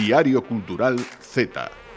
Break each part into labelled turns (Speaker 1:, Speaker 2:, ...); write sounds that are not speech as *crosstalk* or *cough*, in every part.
Speaker 1: Diario Cultural Z.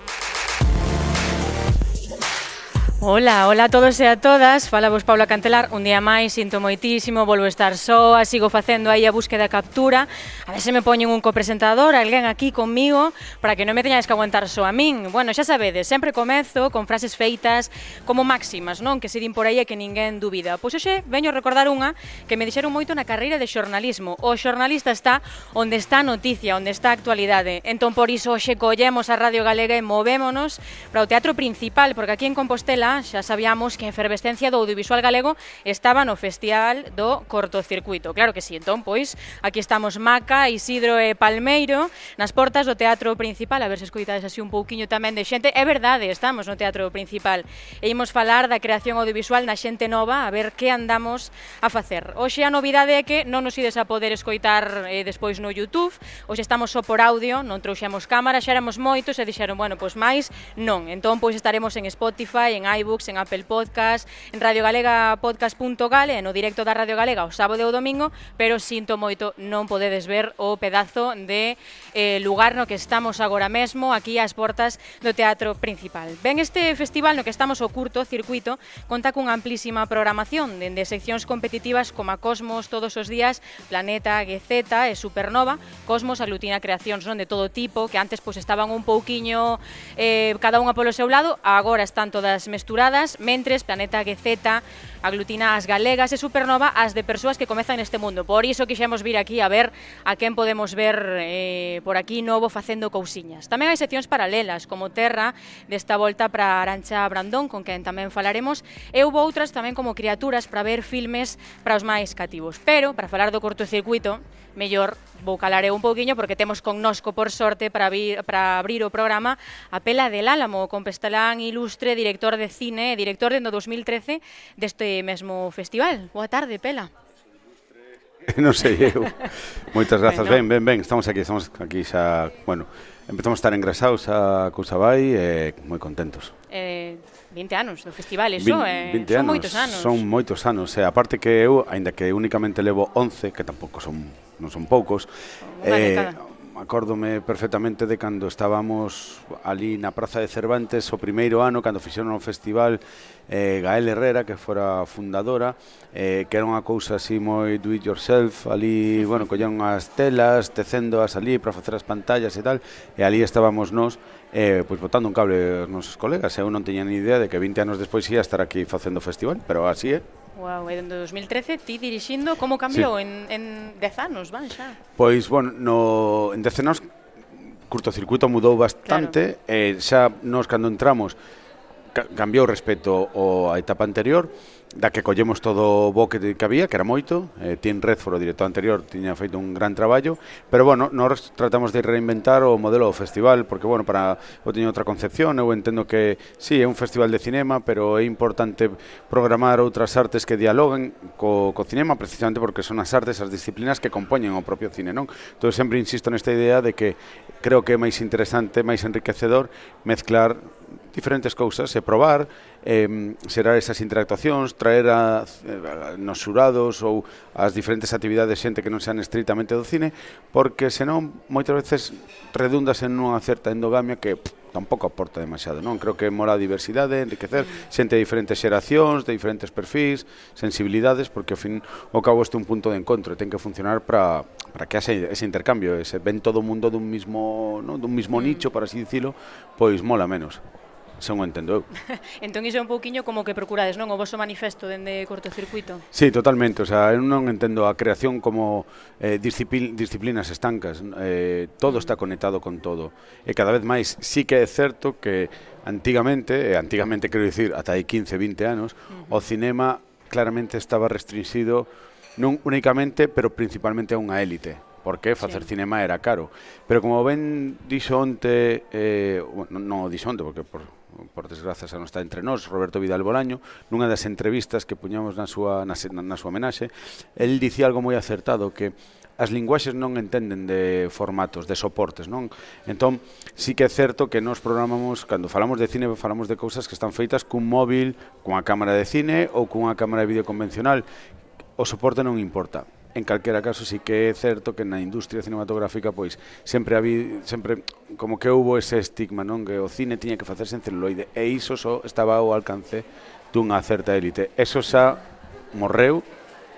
Speaker 2: Ola, ola a todos e a todas, Fala vos Paula Cantelar, un día máis, sinto moitísimo, volvo a estar soa, sigo facendo aí a búsqueda e captura, a ver se me poñen un copresentador, alguén aquí comigo, para que non me teñades que aguantar só a min. Bueno, xa sabedes, sempre comezo con frases feitas como máximas, non? Que se din por aí e que ninguén dubida. Pois hoxe veño a recordar unha que me dixeron moito na carreira de xornalismo. O xornalista está onde está a noticia, onde está a actualidade. Entón, por iso, hoxe collemos a Radio Galega e movémonos para o Teatro Principal, porque aquí en Compostela xa sabíamos que a efervescencia do audiovisual galego estaba no Festival do Cortocircuito. Claro que sí, entón, pois, aquí estamos Maca, Isidro e Palmeiro nas portas do Teatro Principal, a ver se escoitades así un pouquiño tamén de xente. É verdade, estamos no Teatro Principal e imos falar da creación audiovisual na xente nova, a ver que andamos a facer. Hoxe a novidade é que non nos ides a poder escoitar eh, despois no YouTube, hoxe estamos só por audio, non trouxemos cámara, xa éramos moitos e dixeron, bueno, pois máis non. Entón, pois estaremos en Spotify, en iVoox, iBooks, en Apple Podcast, en radiogalegapodcast.gal e no directo da Radio Galega o sábado e o domingo, pero sinto moito non podedes ver o pedazo de eh, lugar no que estamos agora mesmo aquí ás portas do Teatro Principal. Ben, este festival no que estamos o curto circuito conta cunha amplísima programación dende seccións competitivas como a Cosmos todos os días, Planeta, GZ e Supernova. Cosmos aglutina creacións non de todo tipo que antes pois estaban un pouquiño eh, cada unha polo seu lado, agora están todas mesturadas estruturadas, mentres Planeta GZ aglutina as galegas e Supernova as de persoas que comezan neste mundo. Por iso quixemos vir aquí a ver a quen podemos ver eh, por aquí novo facendo cousiñas. Tamén hai seccións paralelas, como Terra, desta volta para Arancha Brandón, con quen tamén falaremos, e houve outras tamén como criaturas para ver filmes para os máis cativos. Pero, para falar do cortocircuito, mellor vou calar eu un pouquiño porque temos connosco, por sorte, para, vir, para abrir o programa a Pela del Álamo, con Pestalán Ilustre, director de cine cine e director dentro 2013 deste mesmo festival. Boa tarde, Pela.
Speaker 3: non sei eu. Moitas grazas. Ben, ben, ben, estamos aquí, estamos aquí xa, bueno, empezamos a estar engrasados a cousa vai e moi contentos.
Speaker 2: Eh, 20 anos do festival, iso, 20, 20 eh, son anos, moitos anos.
Speaker 3: Son moitos anos, e eh, aparte que eu, aínda que únicamente levo 11, que tampouco son non son poucos, eh, década acórdome perfectamente de cando estábamos ali na Praza de Cervantes o primeiro ano cando fixeron o festival eh, Gael Herrera que fora fundadora eh, que era unha cousa así moi do it yourself ali, bueno, collían as telas tecendoas ali para facer as pantallas e tal e ali estábamos nós eh, pois botando un cable aos nosos colegas eu non teña ni idea de que 20 anos despois ia estar aquí facendo festival pero así é eh?
Speaker 2: Wow, e dende 2013 ti dirixindo como cambiou sí. en, en 10 anos, van xa?
Speaker 3: Pois, bueno, no, en 10 anos curtocircuito mudou bastante, claro. eh, xa nos cando entramos ca cambiou respecto ao, a etapa anterior, da que collemos todo o bo que, que había, que era moito, eh, Tim Redford, o director anterior, tiña feito un gran traballo, pero bueno, nós tratamos de reinventar o modelo do festival, porque bueno, para eu teño outra concepción, eu entendo que sí, é un festival de cinema, pero é importante programar outras artes que dialoguen co, co cinema, precisamente porque son as artes, as disciplinas que compoñen o propio cine, non? Entón, sempre insisto nesta idea de que creo que é máis interesante, máis enriquecedor mezclar diferentes cousas e probar, eh, xerar esas interactuacións, traer a, a nos xurados ou as diferentes actividades xente que non sean estritamente do cine, porque senón moitas veces redundas en unha certa endogamia que pff, tampouco aporta demasiado, non? Creo que mora a diversidade, enriquecer xente de diferentes xeracións, de diferentes perfis, sensibilidades, porque ao fin o cabo este un punto de encontro, ten que funcionar para para que haxe ese intercambio, ese ven todo o mundo dun mismo, non, dun mismo mm. nicho, para así dicilo, pois mola menos. Son o entendo eu. *laughs*
Speaker 2: entón iso é un pouquiño como que procurades, non? O vosso manifesto dende cortocircuito.
Speaker 3: Sí, totalmente, o sea, eu non entendo a creación como eh, disciplin, disciplinas estancas, eh, todo está conectado con todo. E cada vez máis sí que é certo que antigamente, e antigamente quero dicir ata hai 15, 20 anos, uh -huh. o cinema claramente estaba restringido non únicamente, pero principalmente a unha élite porque facer sí. cinema era caro. Pero como ben dixo onte, eh, non o dixo onte, porque por, por desgraza xa non está entre nós, Roberto Vidal Bolaño, nunha das entrevistas que puñamos na súa, na, na súa homenaxe, el dicía algo moi acertado, que as linguaxes non entenden de formatos, de soportes, non? Entón, sí que é certo que nos programamos, cando falamos de cine, falamos de cousas que están feitas cun móvil, cunha cámara de cine ou cunha cámara de vídeo convencional. O soporte non importa en calquera caso sí que é certo que na industria cinematográfica pois sempre habi, sempre como que houbo ese estigma, non, que o cine tiña que facerse en celuloide e iso só estaba ao alcance dunha certa élite. Eso xa morreu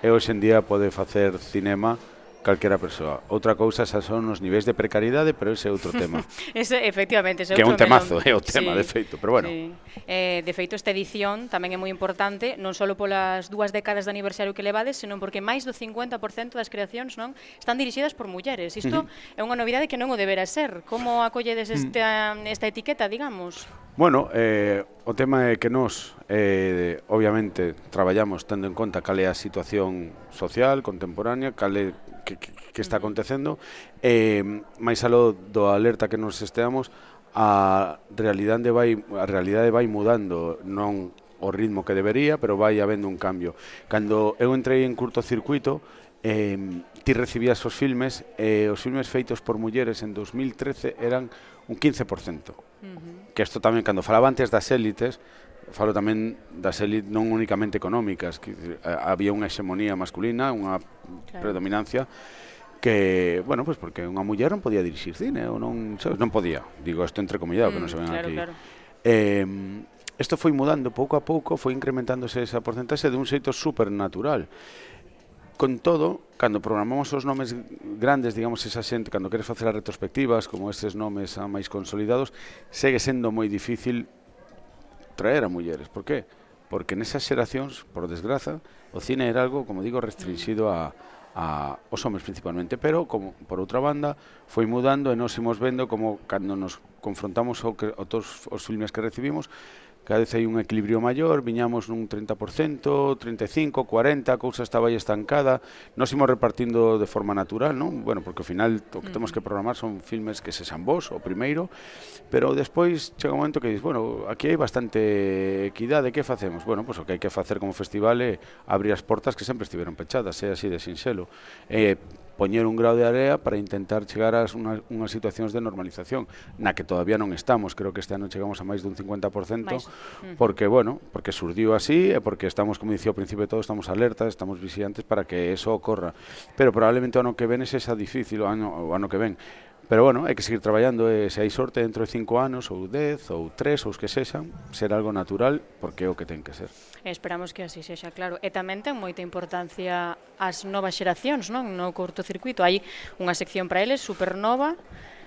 Speaker 3: e hoxe en día pode facer cinema calquera persoa. Outra cousa xa son os niveis de precariedade, pero ese é outro *laughs* tema.
Speaker 2: ese, efectivamente, ese
Speaker 3: que é un
Speaker 2: temazo,
Speaker 3: é o tema, sí, de feito, pero bueno. Sí.
Speaker 2: Eh, de feito, esta edición tamén é moi importante, non só polas dúas décadas de aniversario que levades, senón porque máis do 50% das creacións non están dirixidas por mulleres. Isto uh -huh. é unha novidade que non o debera ser. Como acolledes mm. esta, esta etiqueta, digamos?
Speaker 3: Bueno, eh, o tema é que nós, eh, obviamente, traballamos tendo en conta cal é a situación social, contemporánea, cal é que, que, que está acontecendo eh, máis alo do alerta que nos esteamos a realidade vai a realidade vai mudando, non o ritmo que debería, pero vai habendo un cambio. Cando eu entrei en curtocircuito, eh, ti recibías os filmes, eh, os filmes feitos por mulleres en 2013 eran un 15%. Uh -huh. Que isto tamén, cando falaba antes das élites, falo tamén das élites non únicamente económicas, que había unha hexemonía masculina, unha claro. predominancia que, bueno, pues porque unha muller non podía dirixir cine, ou non, sabes, non podía. Digo isto entre comillado, mm, que non mm, se ven
Speaker 2: claro,
Speaker 3: aquí.
Speaker 2: Claro.
Speaker 3: Eh, isto foi mudando pouco a pouco, foi incrementándose esa porcentaxe de un xeito supernatural. Con todo, cando programamos os nomes grandes, digamos, esa xente, cando queres facer as retrospectivas, como estes nomes a máis consolidados, segue sendo moi difícil traer a mulleres. Por qué? Porque nesas xeracións, por desgraza, o cine era algo, como digo, restringido a, a os homes principalmente, pero como por outra banda foi mudando e nos imos vendo como cando nos confrontamos ao que, a todos os filmes que recibimos cada vez hai un equilibrio maior, viñamos nun 30%, 35, 40, a cousa estaba aí estancada, nos imos repartindo de forma natural, non? Bueno, porque ao final o que temos mm. que programar son filmes que se san vos, o primeiro, pero despois chega un momento que dices, bueno, aquí hai bastante equidade, que facemos? Bueno, pois pues, o que hai que facer como festival é abrir as portas que sempre estiveron pechadas, é así de sinxelo. Eh, poñer un grau de area para intentar chegar a unha, unhas situacións de normalización, na que todavía non estamos, creo que este ano chegamos a máis dun 50%, máis. Mm. porque, bueno, porque surdiu así e porque estamos, como dicía ao principio todo, estamos alertas, estamos vigilantes para que eso ocorra. Pero probablemente o ano que ven é xa difícil, o ano, o ano que ven, Pero bueno, hai que seguir traballando e se hai sorte dentro de 5 anos ou 10 ou 3 ou os que sexan, ser algo natural porque é o que ten que ser.
Speaker 2: Esperamos que así sexa, claro. E tamén ten moita importancia as novas xeracións, non? No curtocircuito hai unha sección para eles supernova.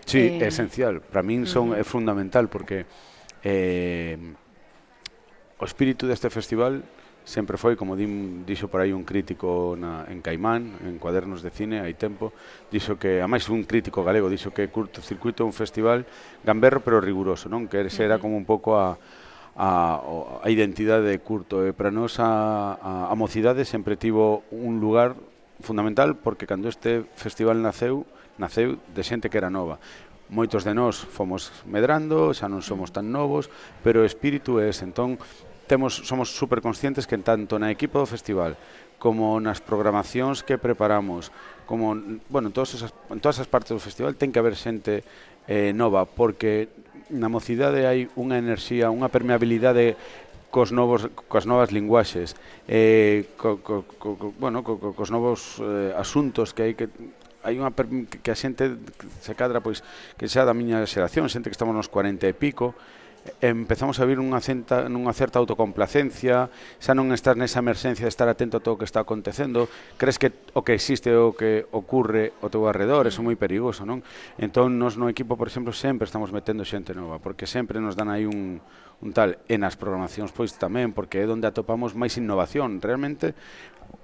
Speaker 3: Sí, eh... é esencial. Para min son uh -huh. é fundamental porque eh, o espírito deste festival sempre foi, como din, dixo por aí un crítico na, en Caimán, en Cuadernos de Cine, hai tempo, dixo que, a máis un crítico galego, dixo que Curto Circuito é un festival gamberro pero riguroso, non? Que ese era como un pouco a, a, a identidade de Curto. E para nós a, a, a mocidade sempre tivo un lugar fundamental porque cando este festival naceu, naceu de xente que era nova moitos de nós fomos medrando, xa non somos tan novos, pero o espírito é ese. Entón, temos, somos super conscientes que tanto na equipa do festival como nas programacións que preparamos, como bueno, en, todas esas, en todas as partes do festival ten que haber xente eh, nova, porque na mocidade hai unha enerxía, unha permeabilidade cos novos coas novas linguaxes, eh co, co, co, co bueno, co, co, cos novos eh, asuntos que hai que hai unha que a xente se cadra pois que xa da miña xeración, xente que estamos nos 40 e pico, empezamos a vir unha, centa, nunha certa autocomplacencia, xa non estás nesa emerxencia de estar atento a todo o que está acontecendo, crees que o que existe o que ocurre ao teu arredor, eso é moi perigoso, non? Entón, nos no equipo, por exemplo, sempre estamos metendo xente nova, porque sempre nos dan aí un, un tal, e nas programacións pois tamén, porque é onde atopamos máis innovación, realmente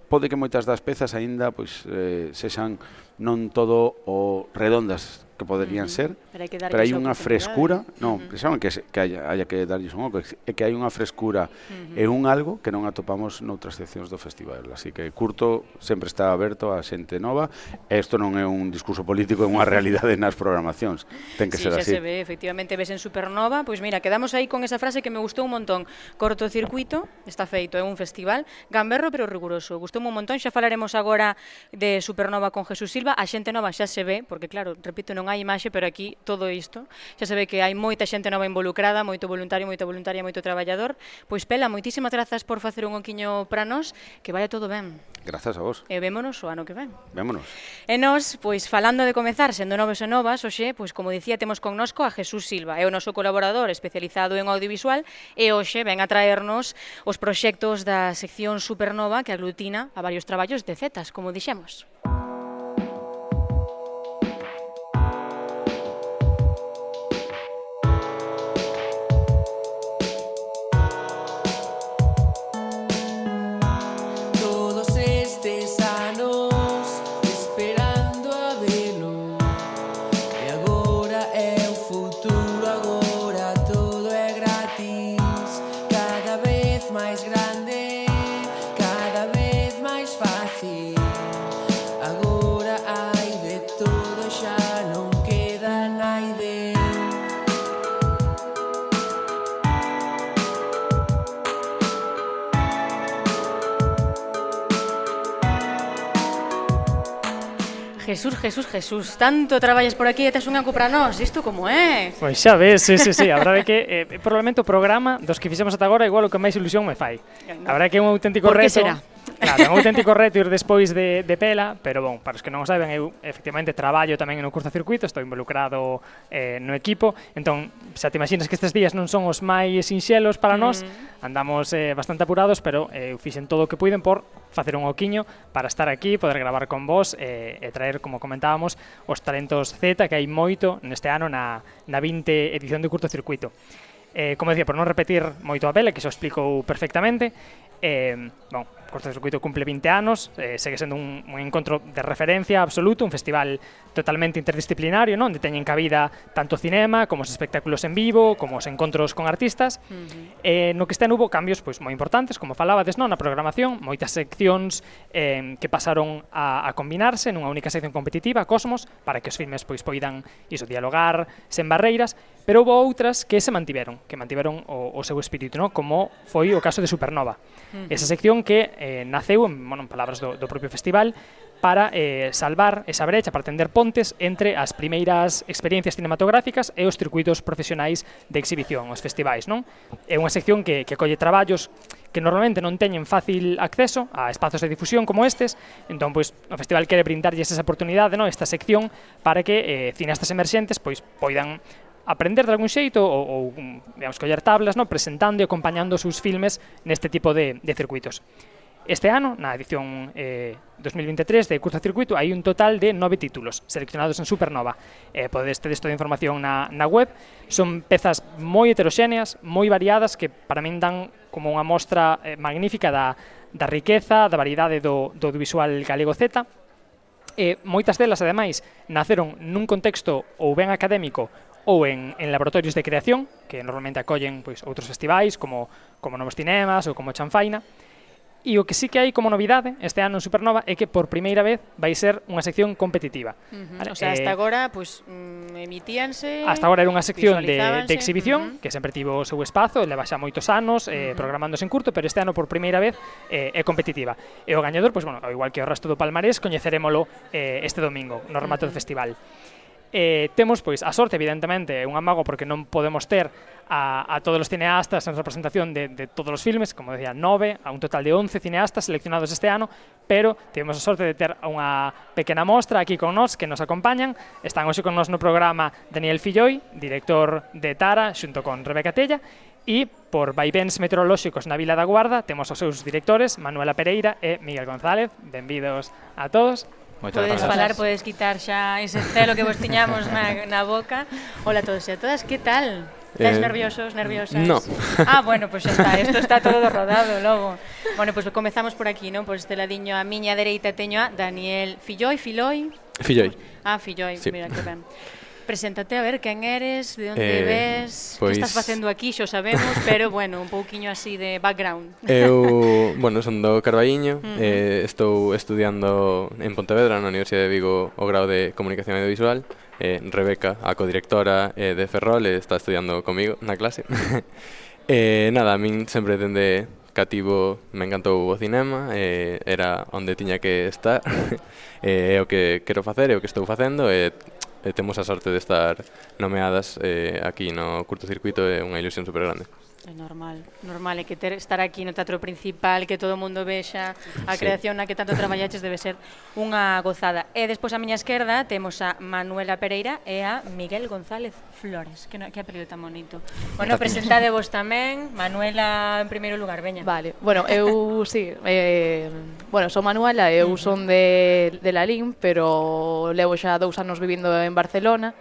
Speaker 3: pode que moitas das pezas aínda pois eh, sexan non todo o redondas que poderían uh -huh. ser, Pero hai, que pero hai unha frescura, non, uh -huh. saben que, que haya, haya que darlles un oco, é que hai unha frescura uh -huh. e un algo que non atopamos noutras seccións do festival, así que curto sempre está aberto a xente nova, e isto non é un discurso político, é unha *laughs* realidade nas programacións, ten que
Speaker 2: sí,
Speaker 3: ser
Speaker 2: así.
Speaker 3: Sí,
Speaker 2: se ve, efectivamente, ves en Supernova, pois pues mira, quedamos aí con esa frase que me gustou un montón, cortocircuito, está feito, é un festival, gamberro pero riguroso, gustou un montón, xa falaremos agora de Supernova con Jesús Silva, a xente nova xa se ve, porque claro, repito, non hai imaxe, pero aquí todo isto, xa se ve que hai moita xente nova involucrada, moito voluntario, moita voluntaria, moito traballador, pois Pela, moitísimas grazas por facer un oquiño para nós, que vaya todo ben.
Speaker 3: Grazas a vos.
Speaker 2: E vémonos o ano que ven.
Speaker 3: Vémonos.
Speaker 2: E nós, pois falando de comezar, sendo novos e novas, hoxe, pois como dicía, temos connosco a Jesús Silva, é o noso colaborador especializado en audiovisual, e hoxe ven a traernos os proxectos da sección Supernova que aglutina a varios traballos de Zetas, como dixemos. Música Agora hai de todo xa non queda Jesús, Jesús, Jesús, tanto traballas por aquí e tes unha cupra nós, isto como é?
Speaker 4: Pois xa ves, sí, sí, sí, a verdade que eh, probablemente o programa dos que fixemos ata agora igual o que máis ilusión me fai. A verdade que é un auténtico reto.
Speaker 2: Por que reto, será?
Speaker 4: Claro, é un auténtico reto ir despois de, de Pela, pero bon, para os que non o saben, eu efectivamente traballo tamén no curtacircuito, estou involucrado eh, no equipo, entón, xa te imaginas que estes días non son os máis sinxelos para nós, mm. andamos eh, bastante apurados, pero eh, eu fixen todo o que puiden por facer un oquiño para estar aquí, poder gravar con vos eh, e traer, como comentábamos, os talentos Z que hai moito neste ano na, na 20 edición do curtocircuito. Eh, como decía, por non repetir moito a pele, que xa o explicou perfectamente, eh, bon, Cortocircuito cumple 20 anos, eh, segue sendo un, un encontro de referencia absoluto, un festival totalmente interdisciplinario, non? onde teñen cabida tanto cinema, como os espectáculos en vivo, como os encontros con artistas. Uh -huh. Eh, no que este ano hubo cambios pois moi importantes, como falabades, non? Na programación, moitas seccións eh, que pasaron a, a combinarse nunha única sección competitiva, Cosmos, para que os filmes pois poidan iso dialogar sen barreiras, pero houve outras que se mantiveron, que mantiveron o, o seu espírito, non? Como foi o caso de Supernova. Uh -huh. Esa sección que eh, naceu, en, bueno, en palabras do, do propio festival, para eh, salvar esa brecha, para tender pontes entre as primeiras experiencias cinematográficas e os circuitos profesionais de exhibición, os festivais, non? É unha sección que, que colle traballos que normalmente non teñen fácil acceso a espazos de difusión como estes, entón pois o festival quere brindarlles esa oportunidade, non? esta sección para que eh, cineastas emerxentes pois poidan aprender de algún xeito ou, ou digamos, coller tablas, no? presentando e acompañando os seus filmes neste tipo de, de circuitos. Este ano, na edición eh, 2023 de Curta Circuito, hai un total de nove títulos seleccionados en Supernova. Eh, podedes ter toda a información na, na web. Son pezas moi heteroxéneas, moi variadas, que para min dan como unha mostra eh, magnífica da, da riqueza, da variedade do, do visual galego Z. E moitas delas, ademais, naceron nun contexto ou ben académico ou en, en laboratorios de creación, que normalmente acollen pois, outros festivais como, como Novos Cinemas ou como Chanfaina, E o que sí que hai como novidade este ano en Supernova é que por primeira vez vai ser unha sección competitiva.
Speaker 2: Uh -huh. vale? O sea, eh, hasta eh, agora pues, mm, emitíanse...
Speaker 4: Hasta agora era unha sección de, de exhibición, uh -huh. que sempre tivo o seu espazo, leva xa moitos anos, eh, uh -huh. programándose en curto, pero este ano por primeira vez eh, é competitiva. E o gañador, pues, bueno, ao igual que o resto do Palmarés, coñecerémolo eh, este domingo, no remato uh -huh. do festival eh, temos pois a sorte evidentemente é un amago porque non podemos ter a, a todos os cineastas en representación de, de todos os filmes, como decía, nove, a un total de 11 cineastas seleccionados este ano, pero tivemos a sorte de ter unha pequena mostra aquí con nós que nos acompañan. Están hoxe con nós no programa Daniel Filloi, director de Tara, xunto con Rebeca Tella, e por vaivéns meteorolóxicos na Vila da Guarda temos os seus directores, Manuela Pereira e Miguel González. Benvidos a todos.
Speaker 2: Moitas podes grazas. falar, podes quitar xa ese celo que vos tiñamos na, na boca. Hola a todos e a todas, que tal? Estás eh, nerviosos, nerviosas?
Speaker 5: No. *laughs*
Speaker 2: Ah, bueno, pois pues está, isto está todo rodado logo. Bueno, pois pues comezamos por aquí, non? Por este ladiño a miña dereita teño a Daniel Filloi, Filoi?
Speaker 5: Filloi.
Speaker 2: Ah, Filloi, sí. mira que ben. Preséntate a ver quen eres, de onde eh, ves, pois... que estás facendo aquí, xo sabemos, *laughs* pero bueno, un pouquiño así de background.
Speaker 5: Eu, bueno, son do Carballiño, uh -huh. eh, estou estudiando en Pontevedra, na Universidade de Vigo, o grau de Comunicación Audiovisual. Eh, Rebeca, a codirectora eh, de Ferrol, eh, está estudiando comigo na clase. *laughs* eh, nada, a min sempre dende cativo me encantou o cinema eh, era onde tiña que estar *laughs* eh, é o que quero facer, é o que estou facendo e eh, e temos a sorte de estar nomeadas eh, aquí no curtocircuito é unha ilusión supergrande.
Speaker 2: É normal, normal, é que ter, estar aquí no teatro principal, que todo o mundo vexa a creación na que tanto traballaches debe ser unha gozada. E despois a miña esquerda temos a Manuela Pereira e a Miguel González Flores, que, no, que apelido tan bonito. Bueno, presentade vos tamén, Manuela en primeiro lugar, veña.
Speaker 6: Vale, bueno, eu sí, eh, bueno, son Manuela, eu son de, de Lalín, pero levo xa dous anos vivindo en Barcelona,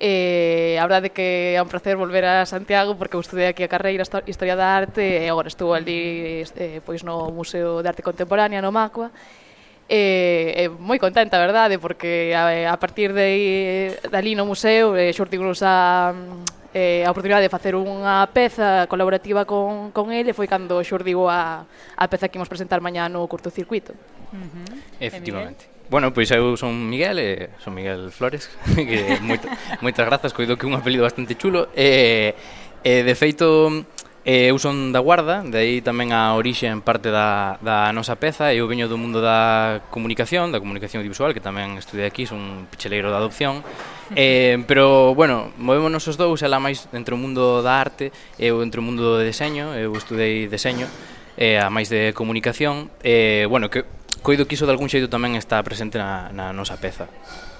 Speaker 6: eh, a verdade que é un placer volver a Santiago porque eu estudei aquí a carreira Historia da Arte e agora estou ali eh, pois no Museo de Arte Contemporánea no Macua e, e moi contenta, verdade, porque a, a partir de, de ali no museo eh, xurtimos a, eh, a oportunidade de facer unha peza colaborativa con, con ele foi cando xurdiu a, a peza que imos presentar mañá no curtocircuito. Uh -huh.
Speaker 7: Efectivamente. Bueno, pois eu son Miguel, eh, son Miguel Flores, *laughs* que moita, moitas grazas, coido que un apelido bastante chulo. E, eh, eh, de feito, eh, eu son da Guarda, de aí tamén a orixe en parte da, da nosa peza, eu veño do mundo da comunicación, da comunicación audiovisual, que tamén estudei aquí, son un picheleiro da adopción. Eh, pero, bueno, movémonos os dous, ela máis entre o mundo da arte, eu entre o mundo do deseño, eu estudei deseño, e, a máis de comunicación, eh, bueno, que coido que iso de algún xeito tamén está presente na, na nosa peza.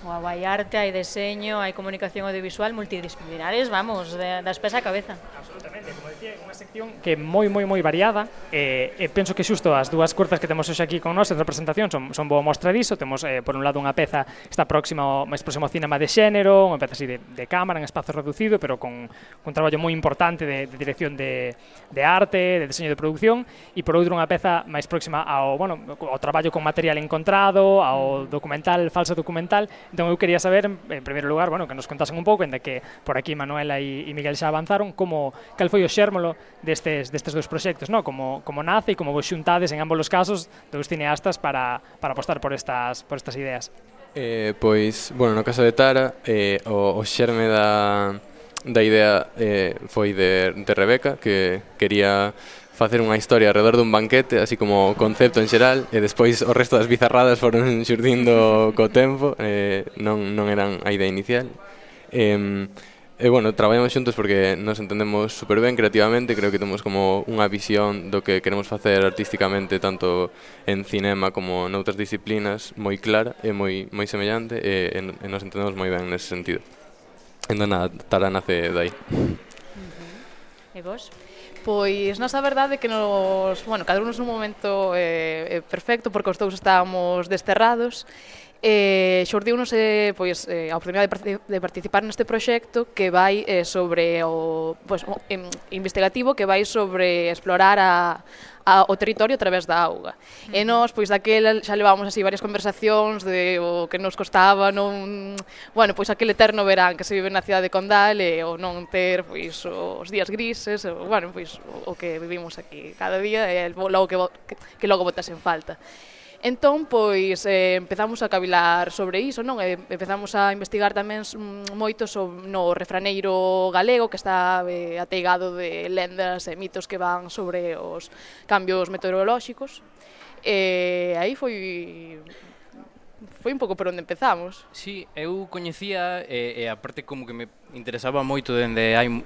Speaker 2: Wow, hai arte, hai deseño, hai comunicación audiovisual, multidisciplinares, vamos, de, das pés a cabeza.
Speaker 4: Absolutamente, como decía, unha sección que é moi, moi, moi variada, e, e penso que xusto as dúas curzas que temos hoxe aquí con nós en representación son, son boa mostra diso, temos eh, por un lado unha peza está próxima ao máis próximo ao cinema de xénero, unha peza así de, de cámara, en espazo reducido, pero con, con un traballo moi importante de, de dirección de, de arte, de deseño de producción, e por outro unha peza máis próxima ao, bueno, ao traballo con material encontrado, ao mm. documental, falso documental. Entón eu quería saber, en primeiro lugar, bueno, que nos contasen un pouco, ende que por aquí Manuela e, e Miguel xa avanzaron, como cal foi o xérmolo destes, destes dois proxectos, no? como, como nace e como vos xuntades en ambos os casos dos cineastas para, para apostar por estas, por estas ideas.
Speaker 5: Eh, pois, bueno, no caso de Tara, eh, o, o xerme da, da idea eh, foi de, de Rebeca, que quería facer unha historia alrededor dun banquete, así como concepto en xeral, e despois o resto das bizarradas foron *laughs* xurdindo co tempo, eh, non, non eran a idea inicial. Eh, E bueno, traballamos xuntos porque nos entendemos super ben creativamente, creo que temos como unha visión do que queremos facer artísticamente tanto en cinema como noutras disciplinas moi clara e moi moi semellante e, e, e nos entendemos moi ben nese sentido. Entón, nada, Tara nace dai. Uh -huh.
Speaker 2: E vos?
Speaker 6: Pois nós a verdade que nos, bueno, cada un nun momento eh, eh, perfecto porque os dous estábamos desterrados Eh, xordiunos eh, pois, eh, a oportunidade de participar neste proxecto que vai eh, sobre o pois, o, em, investigativo que vai sobre explorar a, ao territorio a través da auga. E nós, pois, daquela xa levábamos así varias conversacións de o que nos costaba non... Bueno, pois aquele eterno verán que se vive na cidade de Condal e o non ter, pois, os días grises, o, bueno, pois, o, o que vivimos aquí cada día e logo que, que logo botas en falta. Entón, pois, eh, empezamos a cavilar sobre iso, non? E empezamos a investigar tamén mm, moito sobre no refraneiro galego que está eh, ateigado de lendas e mitos que van sobre os cambios meteorolóxicos. E aí foi foi un pouco por onde empezamos.
Speaker 7: Sí, eu coñecía e, e aparte como que me interesaba moito dende hai uh,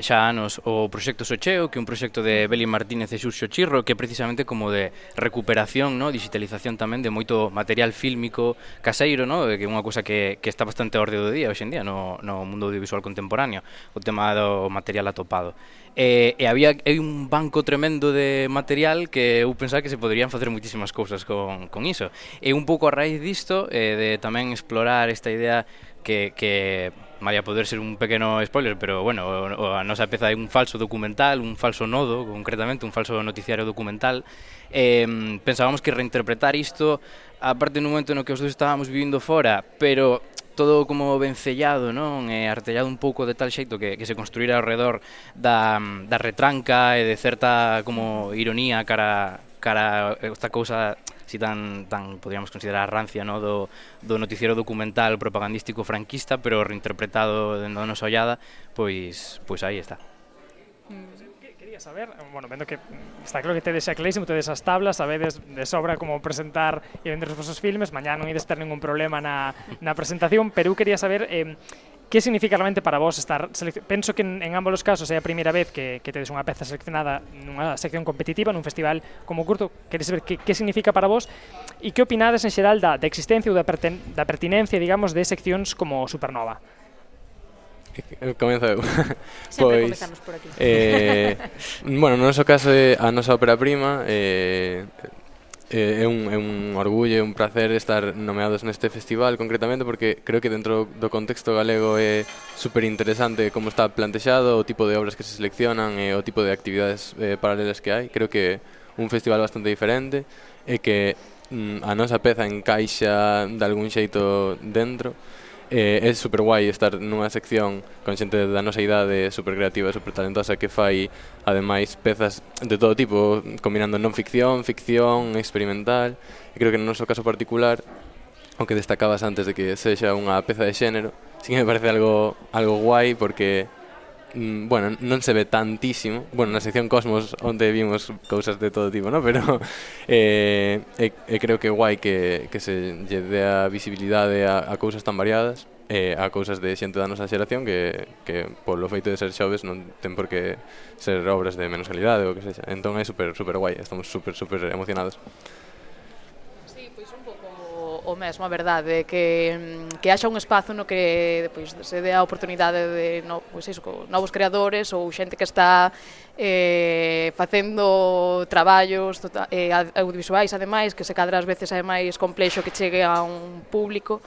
Speaker 7: xa anos o proxecto Socheo, que é un proxecto de Beli Martínez e Xurxo Chirro, que é precisamente como de recuperación, no, digitalización tamén de moito material fílmico caseiro, no, que é unha cousa que, que está bastante a orde do día hoxe en día no, no mundo audiovisual contemporáneo, o tema do material atopado. E, e había hai un banco tremendo de material que eu pensaba que se poderían facer moitísimas cousas con, con iso. E un pouco a raíz raíz disto eh, de tamén explorar esta idea que, que María poder ser un pequeno spoiler, pero bueno, o, o a nosa peza é un falso documental, un falso nodo, concretamente un falso noticiario documental. Eh, pensábamos que reinterpretar isto, aparte nun momento no que os dous estábamos vivindo fora, pero todo como vencellado, non? E artellado un pouco de tal xeito que, que se construíra ao redor da, da retranca e de certa como ironía cara cara esta cousa si tan, tan podríamos considerar rancia no do, do noticiero documental propagandístico franquista, pero reinterpretado dentro da nosa ollada, pois, pois aí está. Mm.
Speaker 4: Quería saber, bueno, vendo que está claro que tedes xa clarísimo, tedes as tablas, sabedes de sobra como presentar e vender os vosos filmes, mañá non ides ter ningún problema na, na presentación, pero eu quería saber eh, Que significa realmente para vos estar Penso que en, en ambos os casos é a primeira vez que, que tedes unha peza seleccionada nunha sección competitiva, nun festival como curto. Queres saber que, que significa para vos e que opinades en xeral da, da existencia ou da, perten, da pertinencia, digamos, de seccións como Supernova?
Speaker 5: Comezo eu. *laughs*
Speaker 2: Sempre pois, comezamos por aquí.
Speaker 5: Eh, bueno, no noso caso é a nosa ópera prima, eh, Eh, é, un, é un orgullo e un placer estar nomeados neste festival concretamente porque creo que dentro do contexto galego é super interesante como está plantexado, o tipo de obras que se seleccionan e o tipo de actividades eh, paralelas que hai. Creo que é un festival bastante diferente e que mm, a nosa peza encaixa de algún xeito dentro Eh, é super guai estar nunha sección con xente da nosa idade super creativa, super talentosa que fai ademais pezas de todo tipo, combinando non ficción, ficción, experimental. E creo que no noso caso particular, o que destacabas antes de que sexa unha peza de xénero, sí que me parece algo algo guai porque Mm, bueno, non se ve tantísimo, bueno, na sección Cosmos onde vimos cousas de todo tipo, ¿no? *laughs* pero eh, e, e creo que guai que, que se lle dé a visibilidade a, a cousas tan variadas, eh, a cousas de xente da nosa xeración que, que polo feito de ser xoves non ten por que ser obras de menos calidade ou que sexa. Entón é super, super guai, estamos super, super emocionados
Speaker 6: o mesmo, a verdade, que, mm, que haxa un espazo no que pois, se dé a oportunidade de no, pois iso, novos creadores ou xente que está eh, facendo traballos tota-, eh, audiovisuais, ademais, que se cadra ás veces é máis complexo que chegue a un público.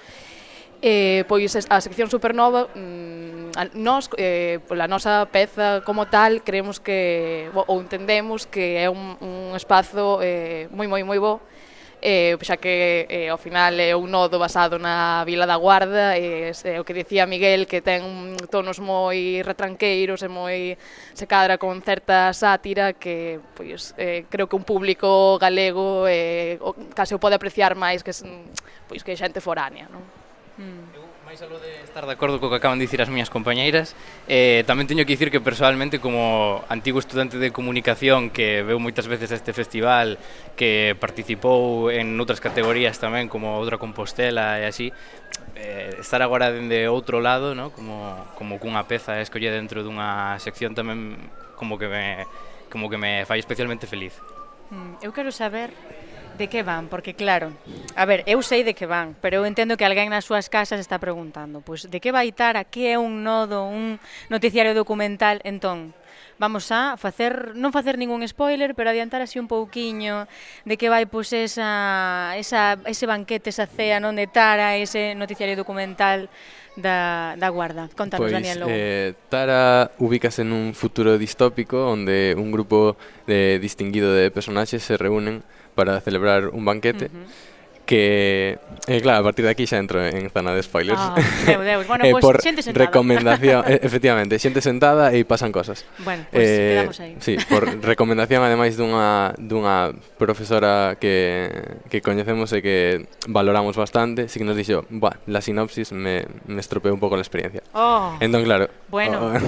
Speaker 6: Eh, pois a sección Supernova mm, nós, eh, pola nosa peza como tal, creemos que ou entendemos que é un, un espazo eh, moi moi moi bo eh, xa que eh, ao final é un nodo basado na Vila da Guarda, e eh, o que dicía Miguel que ten tonos moi retranqueiros e moi se cadra con certa sátira que pois, eh, creo que un público galego eh, case o pode apreciar máis que pois que xente foránea, non?
Speaker 7: Mm máis alo de estar de acordo co que acaban de dicir as miñas compañeiras, eh, tamén teño que dicir que personalmente como antigo estudante de comunicación que veu moitas veces este festival, que participou en outras categorías tamén como outra Compostela e así, eh, estar agora dende outro lado, no? como, como cunha peza escolle dentro dunha sección tamén como que me como que me fai especialmente feliz.
Speaker 2: Mm, eu quero saber de que van? Porque claro, a ver, eu sei de que van, pero eu entendo que alguén nas súas casas está preguntando, pois de que vai tar, que é un nodo, un noticiario documental, entón, vamos a facer, non facer ningún spoiler, pero adiantar así un pouquiño de que vai pois esa, esa, ese banquete, esa cea non de Tara, ese noticiario documental da, da Guarda. Contanos,
Speaker 5: pois,
Speaker 2: Daniel Lobo.
Speaker 5: Eh, Tara ubícase nun futuro distópico onde un grupo de, distinguido de personaxes se reúnen para celebrar un banquete. que eh, claro, a partir de aquí xa entro en zona de spoilers.
Speaker 2: Ah, deu, deu. *laughs* Bueno,
Speaker 5: eh,
Speaker 2: pues,
Speaker 5: por
Speaker 2: xente sentada.
Speaker 5: recomendación, *laughs* eh, efectivamente, xente sentada e pasan cosas.
Speaker 2: Bueno, pues eh, quedamos aí.
Speaker 5: Sí, por *laughs* recomendación ademais dunha dunha profesora que que coñecemos e que valoramos bastante, si que nos dixo, "Buah, la sinopsis me me estropeou un pouco a experiencia."
Speaker 2: Oh.
Speaker 5: Entón, claro.
Speaker 2: Bueno. Oh.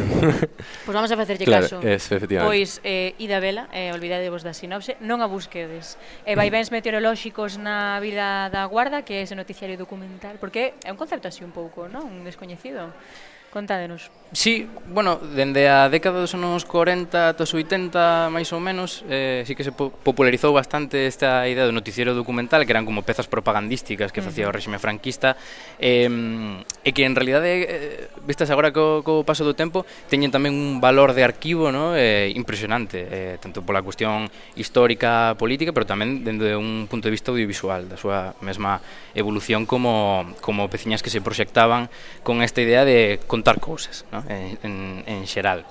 Speaker 2: pues vamos a facerlle
Speaker 5: claro,
Speaker 2: caso.
Speaker 5: Es, efectivamente.
Speaker 2: Pois eh Ida Vela, eh olvidadevos da sinopse, non a busquedes. Eh vai mm. bens meteorolóxicos na vida da, Guarda, que é ese noticiario documental, porque é un concepto así un pouco, non? Un descoñecido. Contádenos.
Speaker 7: Sí, bueno, dende a década dos anos 40 ata os 80, máis ou menos, eh, sí que se po popularizou bastante esta idea do noticiero documental, que eran como pezas propagandísticas que uh -huh. facía o réxime franquista, eh, e que en realidade, eh, vistas agora co, co paso do tempo, teñen tamén un valor de arquivo no? eh, impresionante, eh, tanto pola cuestión histórica, política, pero tamén dende un punto de vista audiovisual, da súa mesma evolución como, como peciñas que se proxectaban con esta idea de contar cousas, no? en, en, en xeral.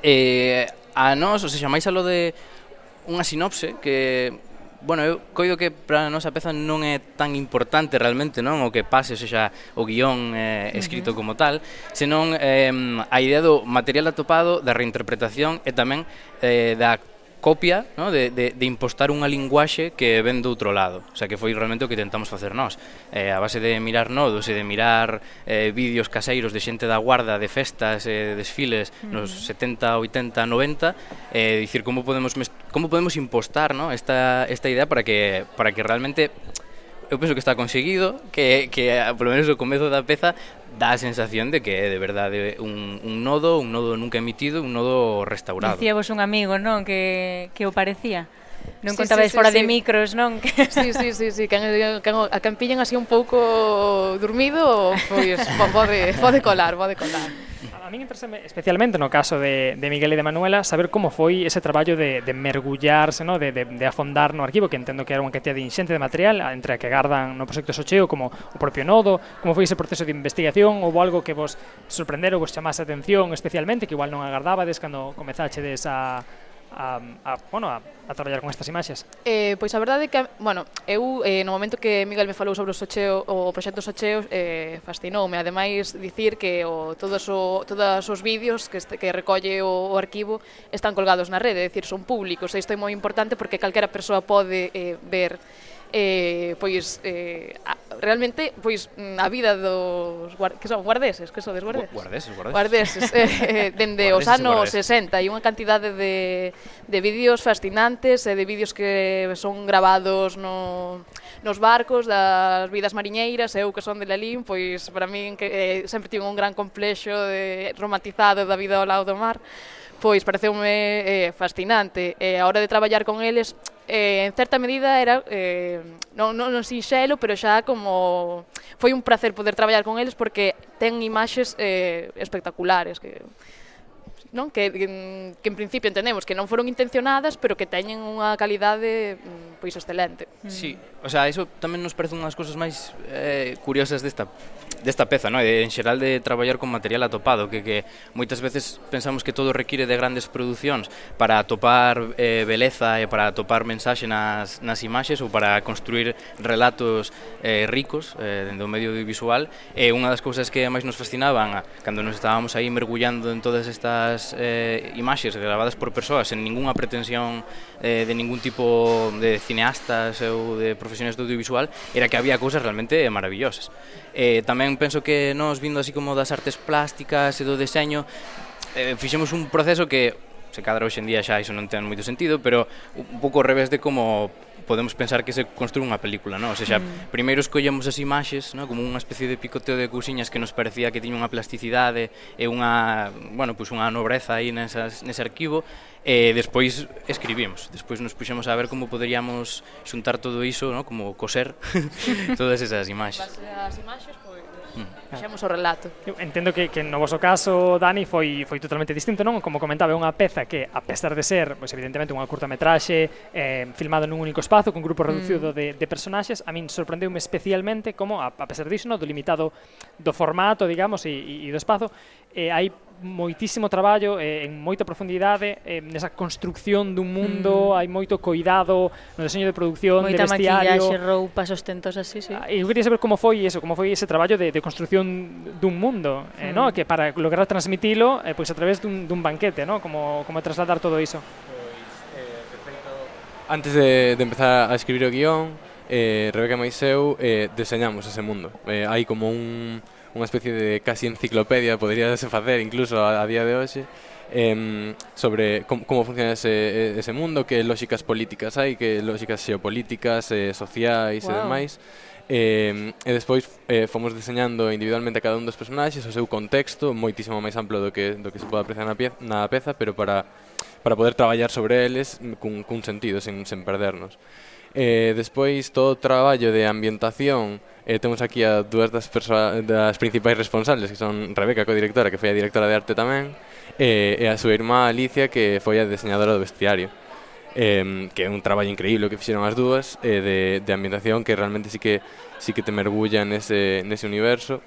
Speaker 7: Eh, a nós, o sea, máis a lo de unha sinopse que bueno, eu coido que para a nosa peza non é tan importante realmente, non? O que pase, ou xa, o guión eh, escrito uh -huh. como tal, senón eh, a idea do material atopado, da reinterpretación e tamén eh, da copia no? de, de, de impostar unha linguaxe que ven do outro lado. O sea, que foi realmente o que tentamos facer nós. Eh, a base de mirar nodos e de mirar eh, vídeos caseiros de xente da guarda, de festas, eh, desfiles mm. nos 70, 80, 90, eh, dicir como podemos como podemos impostar no? esta, esta idea para que, para que realmente eu penso que está conseguido, que, que polo menos o comezo da peza dá a sensación de que é de verdade un, un nodo, un nodo nunca emitido, un nodo restaurado.
Speaker 2: Dicía vos un amigo, non? Que, que o parecía. Non
Speaker 6: sí,
Speaker 2: contabais
Speaker 6: sí, sí,
Speaker 2: fora
Speaker 6: sí.
Speaker 2: de micros, non? *laughs*
Speaker 6: Sí, sí, sí, sí. Can, can, a can pillen así un pouco dormido, pois, pode, pode colar, pode colar
Speaker 4: a min interesa especialmente no? caso de, de Miguel e de Manuela saber como foi ese traballo de, de mergullarse, no? de, de, de afondar no? arquivo, que entendo que era unha cantidad de inxente de material entre a que gardan no? proxecto Socheo como o propio nodo, como foi ese proceso de investigación, houve algo que vos sorprendera ou vos chamase a atención especialmente, que igual non agardabades cando comezaxe a, a, a, bueno, a, a traballar con estas imaxes?
Speaker 6: Eh, pois a verdade é que, bueno, eu eh, no momento que Miguel me falou sobre o Socheo, o proxecto Socheo, eh, fascinoume, ademais dicir que o, todos, o, todos os vídeos que, este, que recolle o, o arquivo están colgados na rede, é dicir, son públicos, e isto é moi importante porque calquera persoa pode eh, ver eh, pois eh, realmente pois mm, a vida dos que son guardeses, que sodes guardeses?
Speaker 7: Guardeses, guardeses.
Speaker 6: Guardeses, eh, *laughs* eh, eh dende
Speaker 7: guardeses, os
Speaker 6: anos 60 e unha cantidade de, de vídeos fascinantes e de vídeos que son grabados no, nos barcos das vidas mariñeiras, eu que son de Lalín, pois para min que eh, sempre tive un gran complexo de, romantizado da vida ao lado do mar, pois pareceume eh, fascinante. E eh, a hora de traballar con eles eh, en certa medida era eh, non, non, non sinxelo, pero xa como foi un placer poder traballar con eles porque ten imaxes eh, espectaculares que non que, que, que en principio entendemos que non foron intencionadas, pero que teñen unha calidade mm, pois excelente.
Speaker 7: Sí, o sea, iso tamén nos parece unhas cousas máis eh, curiosas desta desta peza, no? en xeral de traballar con material atopado, que, que moitas veces pensamos que todo require de grandes producións para atopar eh, beleza e para atopar mensaxe nas, nas imaxes ou para construir relatos eh, ricos eh, do medio audiovisual. E unha das cousas que máis nos fascinaban cando nos estábamos aí mergullando en todas estas eh, imaxes gravadas por persoas sen ningunha pretensión eh, de ningún tipo de cineastas ou de profesionais do audiovisual era que había cousas realmente maravillosas. Eh, tamén penso que nós vindo así como das artes plásticas e do deseño eh, fixemos un proceso que se cadra hoxe en día xa iso non ten moito sentido, pero un pouco ao revés de como podemos pensar que se construí unha película, non? O sea, mm. primeiro escollemos as imaxes, non? Como unha especie de picoteo de cousiñas que nos parecía que tiña unha plasticidade e unha, bueno, pois pues unha nobreza aí nesas, nese arquivo, e despois escribimos, despois nos puxemos a ver como poderíamos xuntar todo iso, non? como coser *laughs* todas esas imaxes.
Speaker 6: As imaxes, pois, mm. fixemos o relato.
Speaker 4: Eu entendo que, que no voso caso, Dani, foi, foi totalmente distinto, non? Como comentaba, é unha peza que, a pesar de ser, pois, evidentemente, unha curta metraxe, eh, filmada nun único espazo con grupo reducido mm. de, de personaxes, a min sorprendeume especialmente como, a, a pesar disso, no, do limitado do formato, digamos, e, e do espazo, eh, hai moitísimo traballo eh, en moita profundidade eh, nesa construcción dun mundo, mm. hai moito coidado no deseño de produción,
Speaker 2: moita
Speaker 4: de vestiario.
Speaker 2: Moita maquillaxe, roupas, ostentos así, sí.
Speaker 4: Ah, e eu quería saber como foi eso, como foi ese traballo de, de construcción dun mundo,
Speaker 2: mm.
Speaker 4: eh, no? Mm. que para lograr transmitilo eh, pois a través dun, dun banquete, no? como, como trasladar todo iso.
Speaker 5: Antes de, de empezar a escribir o guión, eh, Rebeca Maiseu eh, deseñamos ese mundo. Eh, hai como un, unha especie de casi enciclopedia, poderíase facer incluso a, a día de hoxe, eh, sobre com, como funciona ese, ese mundo, que lógicas políticas hai, que lógicas xeopolíticas, eh, sociais wow.
Speaker 2: e
Speaker 5: demais. Eh, e despois eh, fomos deseñando individualmente a cada un dos personaxes o seu contexto, moitísimo máis amplo do que, do que se pode apreciar na, pieza, na peza, pero para para poder traballar sobre eles cun, cun sentido, sen, sen perdernos. Eh, despois, todo o traballo de ambientación, eh, temos aquí a dúas das, persoa, das principais responsables, que son Rebeca, co-directora, que foi a directora de arte tamén, eh, e a súa irmá Alicia, que foi a diseñadora do vestiario. Eh, que é un traballo increíble que fixeron as dúas eh, de, de ambientación que realmente sí que sí que te mergulla nese, nese universo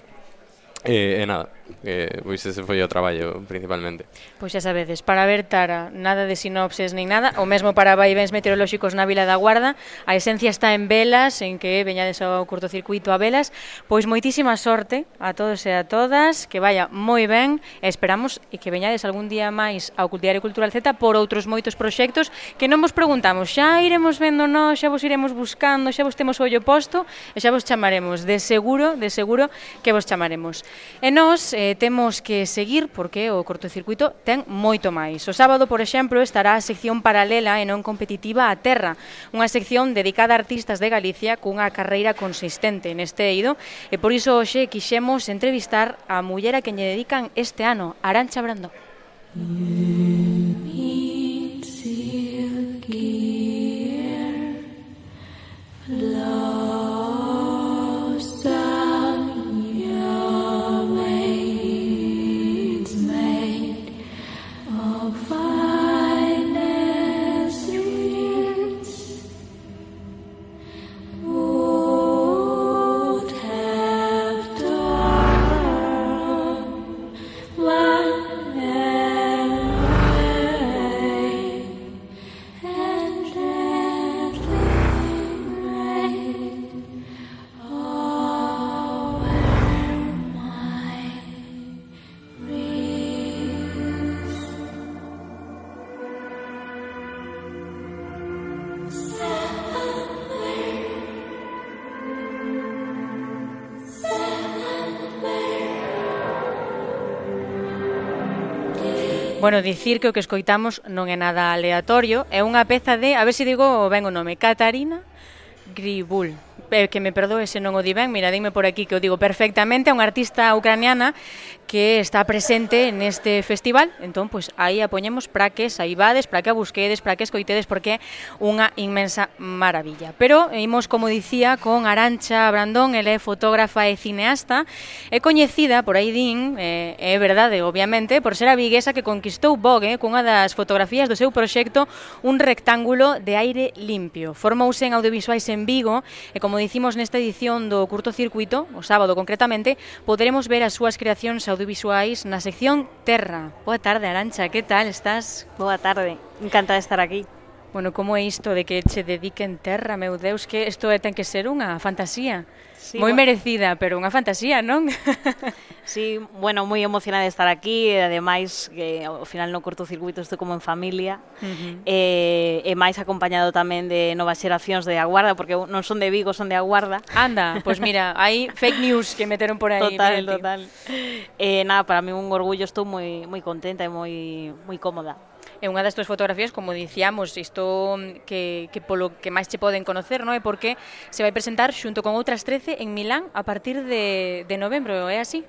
Speaker 5: eh, e nada, eh, pois ese foi o traballo principalmente.
Speaker 2: Pois xa sabedes, para ver Tara, nada de sinopses nin nada, o mesmo para vaivéns meteorolóxicos na Vila da Guarda, a esencia está en velas, en que veñades ao curtocircuito a velas, pois moitísima sorte a todos e a todas, que vaya moi ben, e esperamos e que veñades algún día máis ao Cultiario Cultural Z por outros moitos proxectos que non vos preguntamos, xa iremos vendo nós, xa vos iremos buscando, xa vos temos o ollo posto, e xa vos chamaremos, de seguro, de seguro que vos chamaremos. E nós, eh, temos que seguir porque o cortocircuito ten moito máis. O sábado, por exemplo, estará a sección paralela e non competitiva a terra, unha sección dedicada a artistas de Galicia cunha carreira consistente neste eido, e por iso hoxe quixemos entrevistar a muller a quen lle dedican este ano, Arancha Brando. Mm -hmm. Bueno, dicir que o que escoitamos non é nada aleatorio, é unha peza de, a ver se digo ben o nome, Catarina Gribul. Eh, que me perdoe se non o di ben, mira, dime por aquí que o digo perfectamente, é unha artista ucraniana que está presente neste festival, entón, pois, aí a poñemos para que saibades, para que a busquedes, para que escoitedes, porque é unha inmensa maravilla. Pero imos, como dicía, con Arancha Brandón, ela é fotógrafa e cineasta, é coñecida, por aí din, eh, é verdade, obviamente, por ser a viguesa que conquistou Vogue eh, cunha das fotografías do seu proxecto Un rectángulo de aire limpio. Formouse en audiovisuais en Vigo e, como como dicimos nesta edición do curto circuito, o sábado concretamente, poderemos ver as súas creacións audiovisuais na sección Terra. Boa tarde, Arancha, que tal estás?
Speaker 8: Boa tarde, encantada de estar aquí.
Speaker 2: Bueno, como é isto de que che dediquen terra, meu Deus, que isto é ten que ser unha fantasía. Sí, moi bueno. merecida, pero unha fantasía, non? *laughs*
Speaker 8: sí, bueno, moi emocionada de estar aquí, e ademais que ao final no cortocircuito estou como en familia. Uh -huh. eh, e máis acompañado tamén de novas xeracións de Aguarda, porque non son de Vigo, son de Aguarda.
Speaker 2: Anda, pois pues mira, *laughs* hai fake news que meteron por aí.
Speaker 8: Total, total. Eh, nada, para mí un orgullo, estou moi moi contenta e moi moi cómoda.
Speaker 2: E unha das túas fotografías, como dicíamos, isto mm, que, que polo que máis che poden conocer, non é porque se vai presentar xunto con outras 13 en Milán a partir de, de novembro, é así?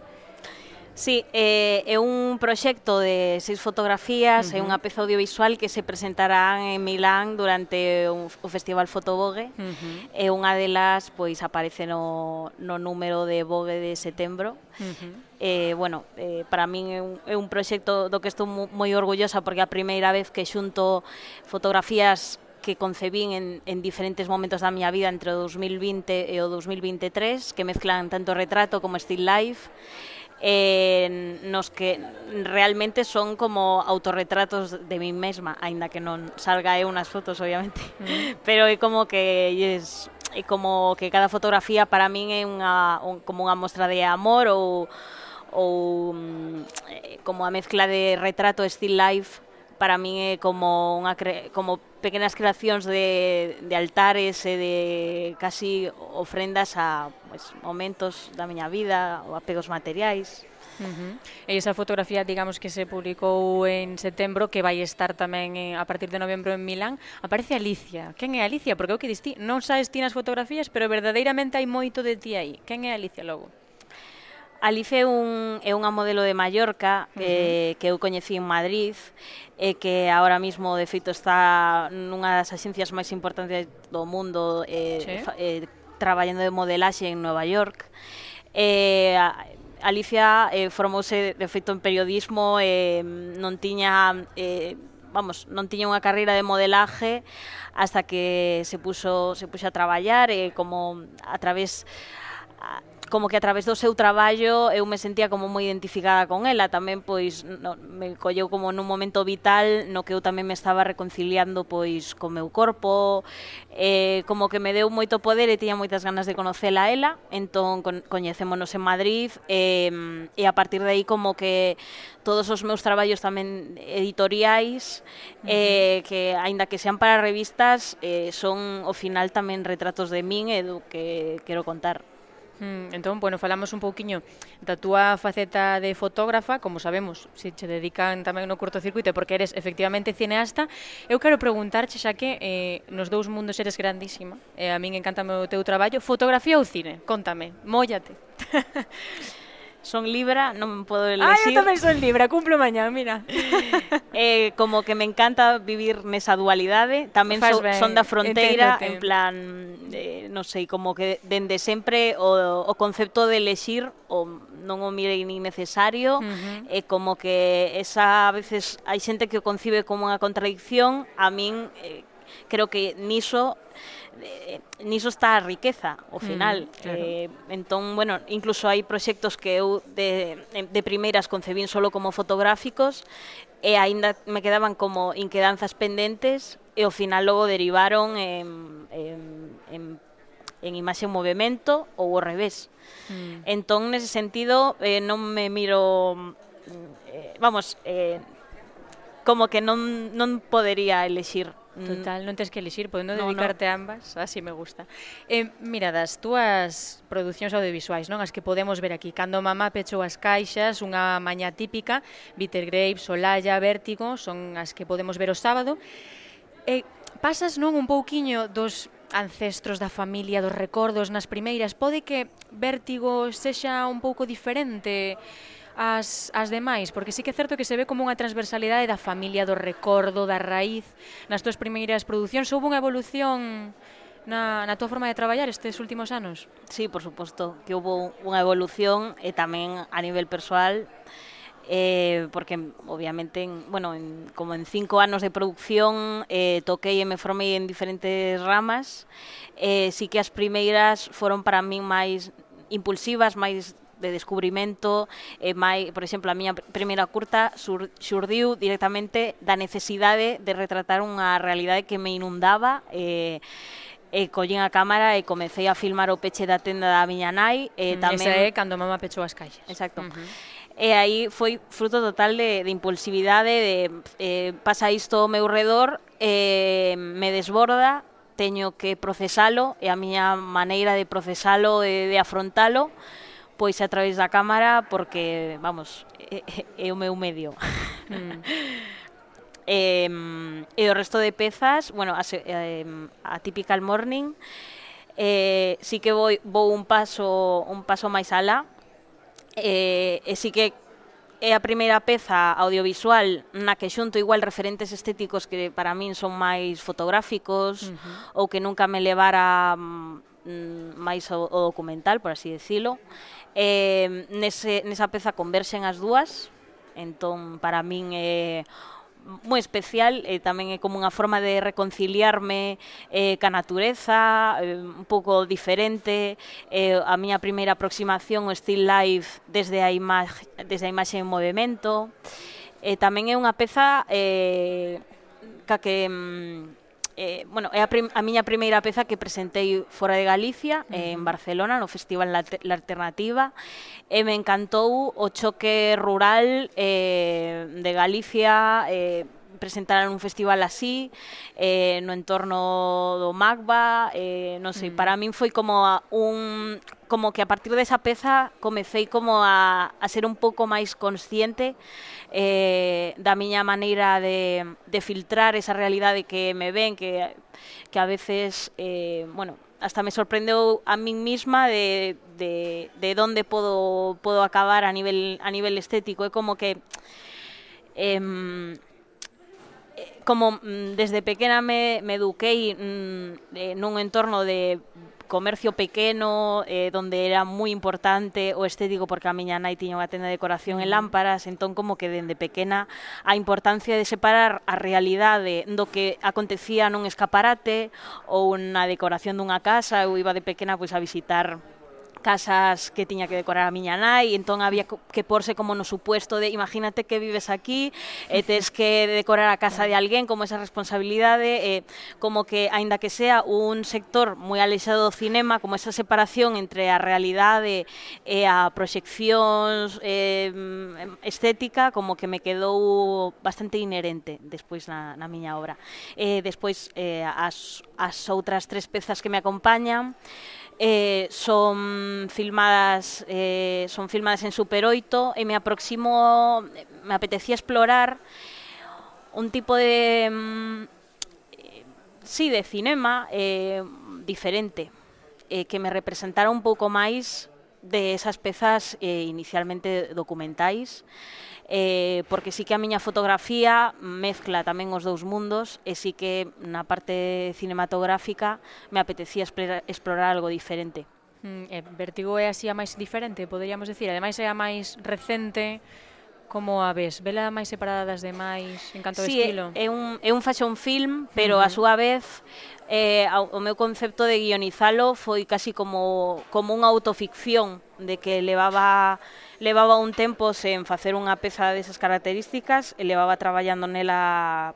Speaker 8: Sí, eh, é un proxecto de seis fotografías uh -huh. é unha peza audiovisual que se presentarán en Milán durante un, o Festival Fotovogue Uh -huh. E unha delas pois aparece no, no número de Vogue de setembro. Uh -huh eh, bueno, eh, para min é un, é un proxecto do que estou moi orgullosa porque é a primeira vez que xunto fotografías que concebín en, en diferentes momentos da miña vida entre o 2020 e o 2023 que mezclan tanto retrato como still life eh, nos que realmente son como autorretratos de mí mesma, aínda que non salga eu nas fotos, obviamente. Mm. *laughs* Pero é como que es, é como que cada fotografía para min é unha un, como unha mostra de amor ou ou mm, eh, como a mezcla de retrato still life para min é como unha cre como pequenas creacións de, de altares e de casi ofrendas a pues, momentos da miña vida ou apegos materiais.
Speaker 2: Uh -huh. E esa fotografía, digamos, que se publicou en setembro, que vai estar tamén en, a partir de novembro en Milán, aparece Alicia. Quen é Alicia? Porque o que distí, non sabes ti nas fotografías, pero verdadeiramente hai moito de ti aí. Quen é Alicia logo?
Speaker 8: Alice é un, é unha modelo de Mallorca uh -huh. eh, que eu coñecí en Madrid e que ahora mismo, de feito, está nunha das axencias máis importantes do mundo eh, sí. eh, traballando de modelaxe en Nova York. Eh, Alicia eh, formouse, de feito, en periodismo, eh, non tiña... Eh, vamos, non tiña unha carreira de modelaje hasta que se puso se puxo a traballar eh, como a través a, como que a través do seu traballo eu me sentía como moi identificada con ela, tamén pois no, me colleu como nun momento vital no que eu tamén me estaba reconciliando pois co meu corpo, eh, como que me deu moito poder e tiña moitas ganas de conocela a ela, entón con, coñecémonos en Madrid eh, e a partir de aí como que todos os meus traballos tamén editoriais uh -huh. eh, que aínda que sean para revistas eh, son ao final tamén retratos de min e do que quero contar.
Speaker 2: Mm, entón, bueno, falamos un pouquiño da túa faceta de fotógrafa, como sabemos, se che dedican tamén no curtocircuito porque eres efectivamente cineasta. Eu quero preguntarche xa que eh, nos dous mundos eres grandísima, eh, a min encanta o teu traballo, fotografía ou cine? Contame, mollate. *laughs*
Speaker 8: son Libra, non podo ah, elegir.
Speaker 2: Ah, eu tamén son Libra, cumplo mañá, mira. *laughs*
Speaker 8: eh, como que me encanta vivir nesa dualidade, tamén so, son da fronteira, enténdote. en plan, eh, non sei, como que dende sempre o, o concepto de elexir o non o mirei nin necesario, uh -huh. e eh, como que esa a veces hai xente que o concibe como unha contradicción, a min eh, creo que niso eh, niso está a riqueza, ao mm, final. Mm, claro. eh, entón, bueno, incluso hai proxectos que eu de, de primeiras concebín solo como fotográficos e aínda me quedaban como inquedanzas pendentes e ao final logo derivaron en, en, en en imaxe en movimento ou ao revés. Mm. Entón, nese sentido, eh, non me miro... Mm, eh, vamos, eh, como que non, non podería elexir
Speaker 2: Mm. Total, non tens que elixir, podendo no, dedicarte no. a ambas, ah, así me gusta. Eh, mira, das túas producións audiovisuais, non? As que podemos ver aquí. Cando mamá pechou as caixas, unha maña típica, Bitter Grape, Solaya, Vértigo, son as que podemos ver o sábado. E eh, pasas non un pouquiño dos ancestros da familia, dos recordos nas primeiras, pode que Vértigo sexa un pouco diferente as, as demais? Porque sí que é certo que se ve como unha transversalidade da familia, do recordo, da raíz. Nas túas primeiras producións houve unha evolución na, na túa forma de traballar estes últimos anos?
Speaker 8: Sí, por suposto, que houve unha evolución e tamén a nivel persoal eh, porque obviamente, en, bueno, en, como en cinco anos de producción eh, toquei e me formei en diferentes ramas, eh, sí que as primeiras foron para min máis impulsivas, máis de descubrimento e eh, mai, por exemplo, a miña primeira curta sur, xurdiu directamente da necesidade de retratar unha realidade que me inundaba eh, e collín a cámara e comecei a filmar o peche da tenda da miña nai
Speaker 2: e mm, tamén Esa é cando mama pechou as caixas.
Speaker 8: Exacto. Uh -huh e aí foi fruto total de, de impulsividade, de eh, pasa isto ao meu redor, eh, me desborda, teño que procesalo, e a miña maneira de procesalo e de afrontalo, pois a través da cámara porque, vamos, *laughs* é, é o meu medio. Mm. *laughs* eh, e o resto de pezas, bueno, a, eh, a Typical Morning, eh, sí que vou, vou un paso un paso máis alá, eh, e sí que é a primeira peza audiovisual na que xunto igual referentes estéticos que para min son máis fotográficos uh -huh. ou que nunca me levara mm, máis o, o documental, por así decirlo. Uh Eh, nese, nesa peza converxen as dúas, entón para min é eh, moi especial e eh, tamén é como unha forma de reconciliarme eh, ca natureza, eh, un pouco diferente. Eh, a miña primeira aproximación ao still life desde a imaxe, desde a imaxe en movimento. E eh, tamén é unha peza eh, ca que mm, eh, bueno, é a, prim, a miña primeira peza que presentei fora de Galicia, uh -huh. eh, en Barcelona, no Festival La, La Alternativa, e eh, me encantou o choque rural eh, de Galicia, eh, presentaran un festival así eh, no entorno do Magba eh, non sei, mm. para min foi como un como que a partir desa peza comecei como a, a ser un pouco máis consciente eh, da miña maneira de, de filtrar esa realidade que me ven, que, que a veces, eh, bueno, hasta me sorprendeu a min mesma de, de, de donde podo, podo acabar a nivel, a nivel estético. É como que... Eh, como mm, desde pequena me, me eduquei mm, eh, nun entorno de comercio pequeno eh, donde era moi importante o estético porque a miña nai tiña unha tenda de decoración en lámparas entón como que dende pequena a importancia de separar a realidade do que acontecía nun escaparate ou na decoración dunha casa eu iba de pequena pois a visitar casas que tiña que decorar a miña nai, entón había que porse como no supuesto de imagínate que vives aquí, e tes que decorar a casa de alguén, como esa responsabilidade, e, como que, aínda que sea un sector moi alexado do cinema, como esa separación entre a realidade e a proxección eh, mm, estética, como que me quedou bastante inherente despois na, na miña obra. Eh, despois, eh, as, as outras tres pezas que me acompañan, eh, son filmadas eh, son filmadas en Super 8 e me aproximo me apetecía explorar un tipo de mm, eh, sí, de cinema eh, diferente eh, que me representara un pouco máis de esas pezas eh, inicialmente documentais eh, porque sí que a miña fotografía mezcla tamén os dous mundos e sí que na parte cinematográfica me apetecía explorar algo diferente.
Speaker 2: Mm, eh, Vertigo é así a máis diferente, poderíamos decir, ademais é a máis recente, como a ves? Vela máis separada das demais en canto
Speaker 8: sí,
Speaker 2: estilo?
Speaker 8: É, é un, é un fashion film, pero uh
Speaker 2: -huh.
Speaker 8: a súa vez eh, ao, o meu concepto de guionizalo foi casi como, como unha autoficción de que levaba levaba un tempo sen facer unha peza desas características e levaba traballando nela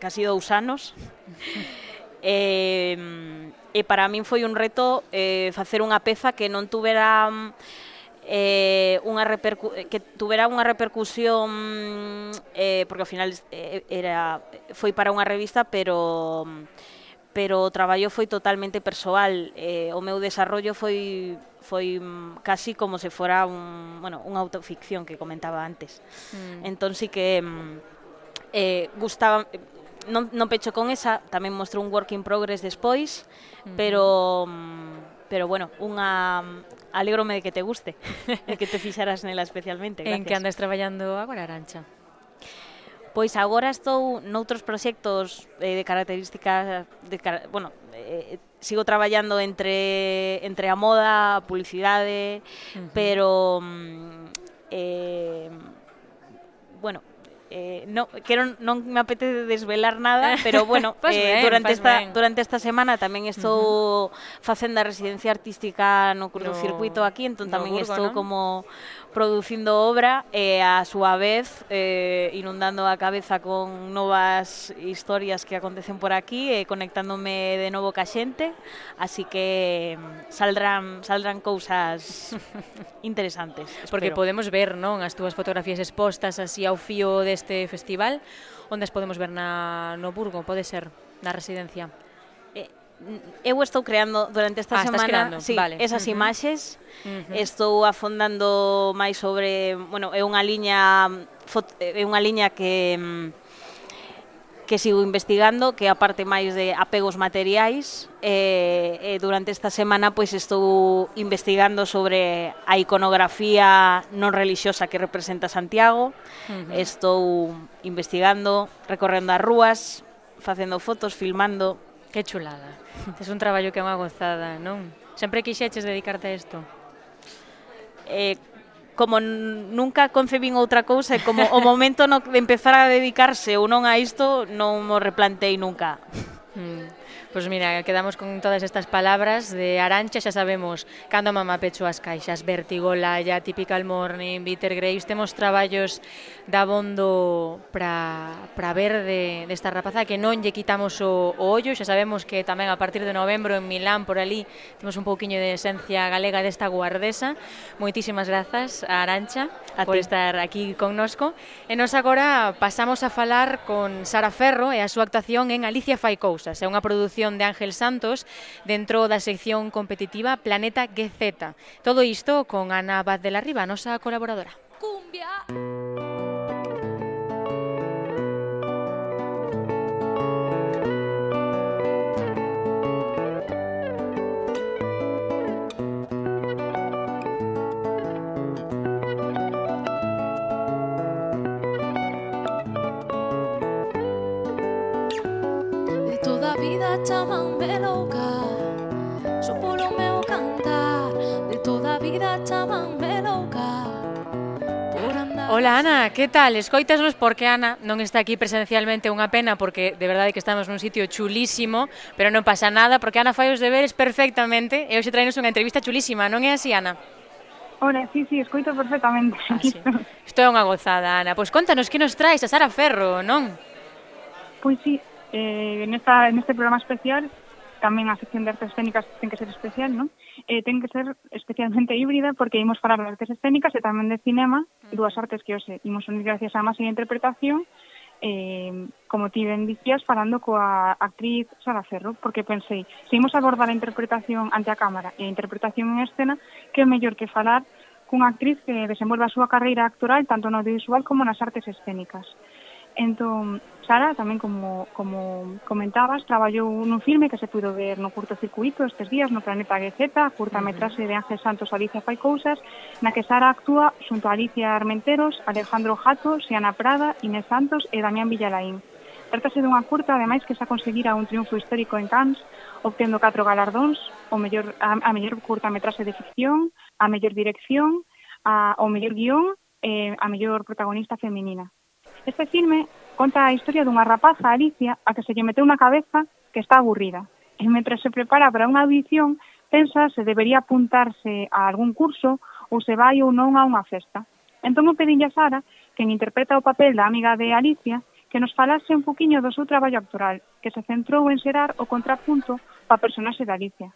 Speaker 8: casi dous anos. *laughs* e, e para min foi un reto eh, facer unha peza que non tuvera eh, unha repercu que tuvera unha repercusión eh, porque ao final eh, era foi para unha revista pero pero o traballo foi totalmente persoal eh, o meu desarrollo foi foi mm, casi como se fora un, bueno, unha autoficción que comentaba antes.
Speaker 2: Mm.
Speaker 8: Entón sí que mm, eh, gustaba non, non pecho con esa, tamén mostrou un work in progress despois, mm. pero mm, pero bueno, unha mm, alégrome de que te guste, de *laughs* que te fixaras nela especialmente. Gracias.
Speaker 2: En que andas traballando agora, Arancha?
Speaker 8: Pois agora estou noutros proxectos eh, de características de bueno, eh, sigo traballando entre entre a moda, a publicidade,
Speaker 2: uh -huh.
Speaker 8: pero mm, eh eh, no, quero non me apetece desvelar nada, *laughs* pero bueno, *laughs*
Speaker 2: pues
Speaker 8: eh,
Speaker 2: ben,
Speaker 8: durante esta
Speaker 2: ben.
Speaker 8: durante esta semana tamén estou uh -huh. facendo a residencia artística no curtocircuito aquí, entón
Speaker 2: no
Speaker 8: tamén
Speaker 2: Burgo,
Speaker 8: estou
Speaker 2: ¿no?
Speaker 8: como producindo obra e eh, a súa vez eh, inundando a cabeza con novas historias que acontecen por aquí e eh, conectándome de novo ca xente, así que mm, saldrán saldrán cousas *laughs* interesantes, espero.
Speaker 2: Porque podemos ver, non, as túas fotografías expostas así ao fío de deste festival, onde as podemos ver na, no Burgo, pode ser, na residencia.
Speaker 8: Eh, eu estou creando durante esta
Speaker 2: ah,
Speaker 8: semana
Speaker 2: creando,
Speaker 8: sí,
Speaker 2: vale.
Speaker 8: esas
Speaker 2: uh -huh.
Speaker 8: imaxes,
Speaker 2: uh -huh.
Speaker 8: estou afondando máis sobre, bueno, é unha liña é unha liña que mm, que sigo investigando, que aparte máis de apegos materiais, eh, eh, durante esta semana pois estou investigando sobre a iconografía non relixiosa que representa Santiago,
Speaker 2: uh -huh.
Speaker 8: estou investigando, recorrendo as rúas, facendo fotos, filmando.
Speaker 2: Que chulada. Es un traballo que é unha gozada, non? Sempre quixeches dedicarte a isto?
Speaker 8: Eh, como nunca concebín outra cousa e como o momento no de empezar a dedicarse ou non a isto non mo replantei nunca.
Speaker 2: Mm. Pois mira, quedamos con todas estas palabras de Arancha, xa sabemos, cando mama pecho as caixas, Vertigolaya, Typical Morning, Bitter Graves, temos traballos da bondo para, para ver de, desta rapaza que non lle quitamos o, o ollo, xa sabemos que tamén a partir de novembro en Milán, por ali, temos un pouquiño de esencia galega desta guardesa. Moitísimas grazas a Arancha
Speaker 8: a
Speaker 2: por
Speaker 8: ti.
Speaker 2: estar aquí connosco. E nos agora pasamos a falar con Sara Ferro e a súa actuación en Alicia fai cousas, é unha produción de Ángel Santos dentro da sección competitiva Planeta GZ. Todo isto con Ana Vaz de la Riva, nosa colaboradora.
Speaker 9: Cumbia. Ela chamanme louca Só polo meu cantar De toda a vida chamanme louca
Speaker 2: Ola Ana, que tal? Escoitasnos porque Ana non está aquí presencialmente, unha pena porque de verdade que estamos nun sitio chulísimo, pero non pasa nada porque Ana fai os deberes perfectamente e hoxe traenos unha entrevista chulísima, non é así Ana?
Speaker 10: Ora, sí, sí, escoito perfectamente.
Speaker 2: Ah, sí. Isto é unha gozada, Ana. Pois contanos que nos traes a Sara Ferro, non?
Speaker 10: Pois sí, eh, en, esta, en este programa especial tamén a sección de artes escénicas ten que ser especial, non? Eh, ten que ser especialmente híbrida porque imos falar de artes escénicas e tamén de cinema, dúas artes que hoxe imos unir gracias a máis interpretación, eh, como ti ben dicías, falando coa actriz Sara Ferro, porque pensei, se imos abordar a interpretación ante a cámara e a interpretación en escena, que é mellor que falar cunha actriz que desenvolva a súa carreira actoral tanto no audiovisual como nas artes escénicas. Entón, Sara, tamén como, como comentabas, traballou nun filme que se puido ver no curtocircuito estes días no Planeta GZ, curta metrase de Ángel Santos Alicia Fai Cousas, na que Sara actúa xunto a Alicia Armenteros, Alejandro Jato, Siana Prada, Inés Santos e Damián Villalaín. Trátase dunha curta, ademais, que xa conseguira un triunfo histórico en Cannes, obtendo catro galardóns, o mellor, a, a mellor curta metrase de ficción, a mellor dirección, a, o mellor guión e a mellor protagonista feminina. Este filme conta a historia dunha rapaza, Alicia, a que se lle meteu na cabeza que está aburrida. E mentre se prepara para unha audición, pensa se debería apuntarse a algún curso ou se vai ou non a unha festa. Entón o pedinlle a Sara, quen interpreta o papel da amiga de Alicia, que nos falase un poquinho do seu traballo actoral, que se centrou en xerar o contrapunto pa personaxe de Alicia.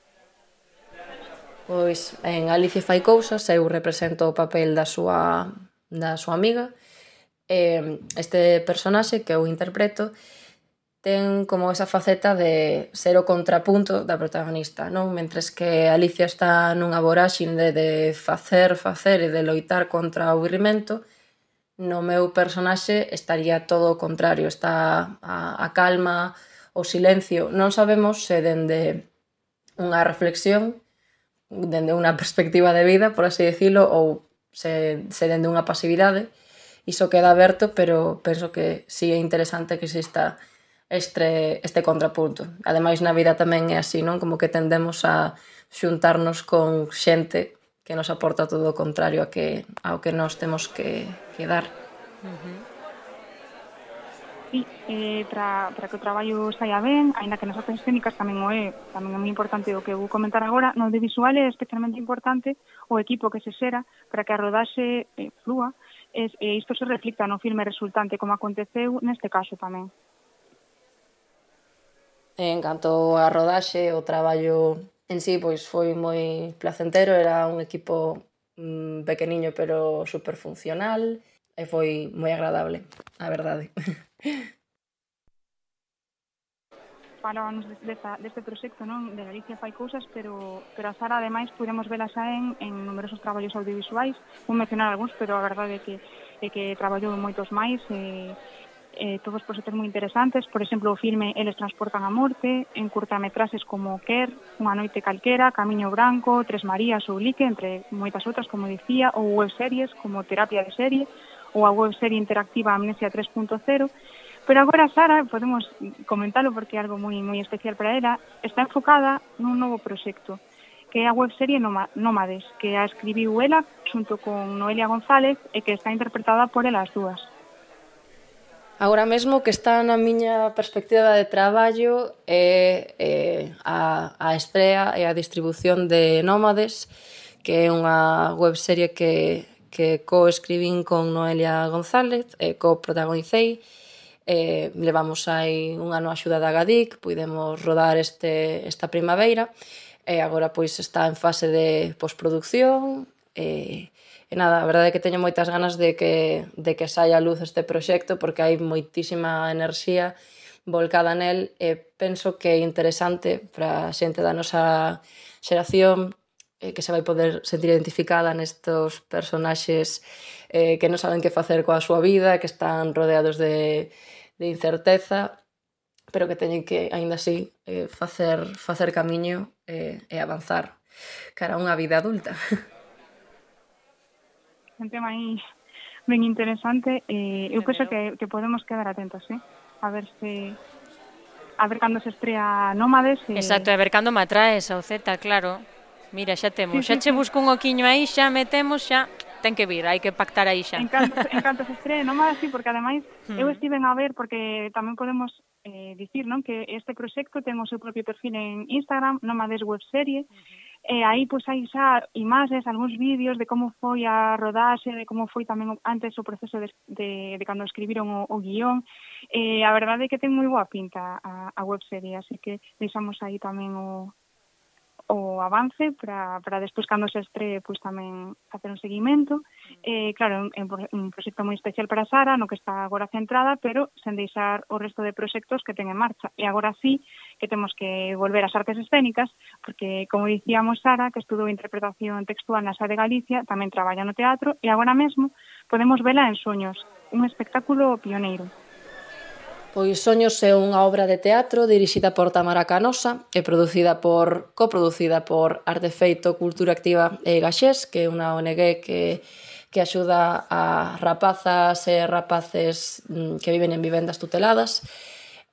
Speaker 11: Pois en Alicia fai cousas, eu represento o papel da súa, da súa amiga, eh, este personaxe que eu interpreto ten como esa faceta de ser o contrapunto da protagonista, non? Mentres que Alicia está nunha voraxin de de facer, facer e de loitar contra o aburrimento, no meu personaxe estaría todo o contrario, está a, a calma, o silencio. Non sabemos se dende unha reflexión, dende unha *laughs* perspectiva de vida, por así decirlo, ou se, se dende unha pasividade, iso queda aberto, pero penso que sí é interesante que exista este, este contrapunto. Ademais, na vida tamén é así, non? Como que tendemos a xuntarnos con xente que nos aporta todo o contrario a que, ao que nós temos que, que dar. Uh -huh.
Speaker 10: Sí, eh, para, para que o traballo saia ben, aínda que nas artes escénicas tamén o é, tamén é moi importante o que vou comentar agora, no audiovisual é especialmente importante o equipo que se xera para que a rodaxe eh, flúa e, e isto se reflicta no filme resultante como aconteceu neste caso tamén.
Speaker 11: Eh, en canto a rodaxe, o traballo en sí pois foi moi placentero, era un equipo mm, pequeniño pero super funcional e foi moi agradable, a verdade. *laughs*
Speaker 10: falábamos desta, deste proxecto, non? De Galicia fai cousas, pero, pero a Sara, ademais, podemos vela xa en, en numerosos traballos audiovisuais. Vou mencionar algúns, pero a verdade é que, é que traballou moitos máis, e, eh, todos proxectos moi interesantes, por exemplo, o filme Eles transportan a morte, en curtametraxes como Quer, Unha noite calquera, Camiño Branco, Tres Marías ou Lique, entre moitas outras, como dicía, ou webseries como Terapia de Serie, ou a webserie interactiva Amnesia 3.0, Pero agora Sara, podemos comentalo porque é algo moi moi especial para ela, está enfocada nun novo proxecto, que é a webserie Nómades, que a escribiu ela xunto con Noelia González e que está interpretada por elas dúas.
Speaker 11: Agora mesmo que está na miña perspectiva de traballo é, é a, a estrea e a distribución de Nómades, que é unha webserie que, que co-escribín con Noelia González e co-protagonicei, eh, levamos aí un ano a axuda da Gadic, puidemos rodar este, esta primavera, e eh, agora pois está en fase de postproducción, e, eh, e nada, a verdade é que teño moitas ganas de que, de que saia a luz este proxecto, porque hai moitísima enerxía volcada nel, e penso que é interesante para a xente da nosa xeración eh, que se vai poder sentir identificada nestos personaxes eh, que non saben que facer coa súa vida, que están rodeados de de incerteza, pero que teñen que, aínda así, eh, facer, facer camiño eh, e avanzar cara a unha vida adulta.
Speaker 10: Un tema aí ben interesante. Eh, eu penso que, que podemos quedar atentos, eh? a ver se... A ver cando se estrea Nómades.
Speaker 2: E... Exacto, a ver cando me atraes ao Z, claro. Mira, xa temos. Sí, xa sí, che sí. busco un oquiño aí, xa metemos, xa ten que vir, hai que pactar aí xa.
Speaker 10: En canto, *laughs* en canto se estrene, non máis así, porque ademais
Speaker 2: hmm.
Speaker 10: eu estiven a ver, porque tamén podemos eh, dicir non que este proxecto ten o seu propio perfil en Instagram, Nomades Web Serie, uh -huh. E eh, aí pois hai xa imaxes, algúns vídeos de como foi a rodaxe, de como foi tamén antes o proceso de, de, de cando escribiron o, o guión. Eh, a verdade é que ten moi boa pinta a, a webserie, así que deixamos aí tamén o, o avance para, para despois cando se estre pois tamén facer un seguimento. Eh, claro, é un, un proxecto moi especial para Sara no que está agora centrada pero sen deixar o resto de proxectos que ten en marcha. E agora sí que temos que volver ás artes escénicas porque como dicíamos Sara que estudou interpretación textual na Sala de Galicia tamén traballa no teatro e agora mesmo podemos vela en Soños un espectáculo pioneiro.
Speaker 11: Pois Soños é unha obra de teatro dirixida por Tamara Canosa e producida por, coproducida por Artefeito Cultura Activa e Gaxés, que é unha ONG que que axuda a rapazas e rapaces mm, que viven en vivendas tuteladas.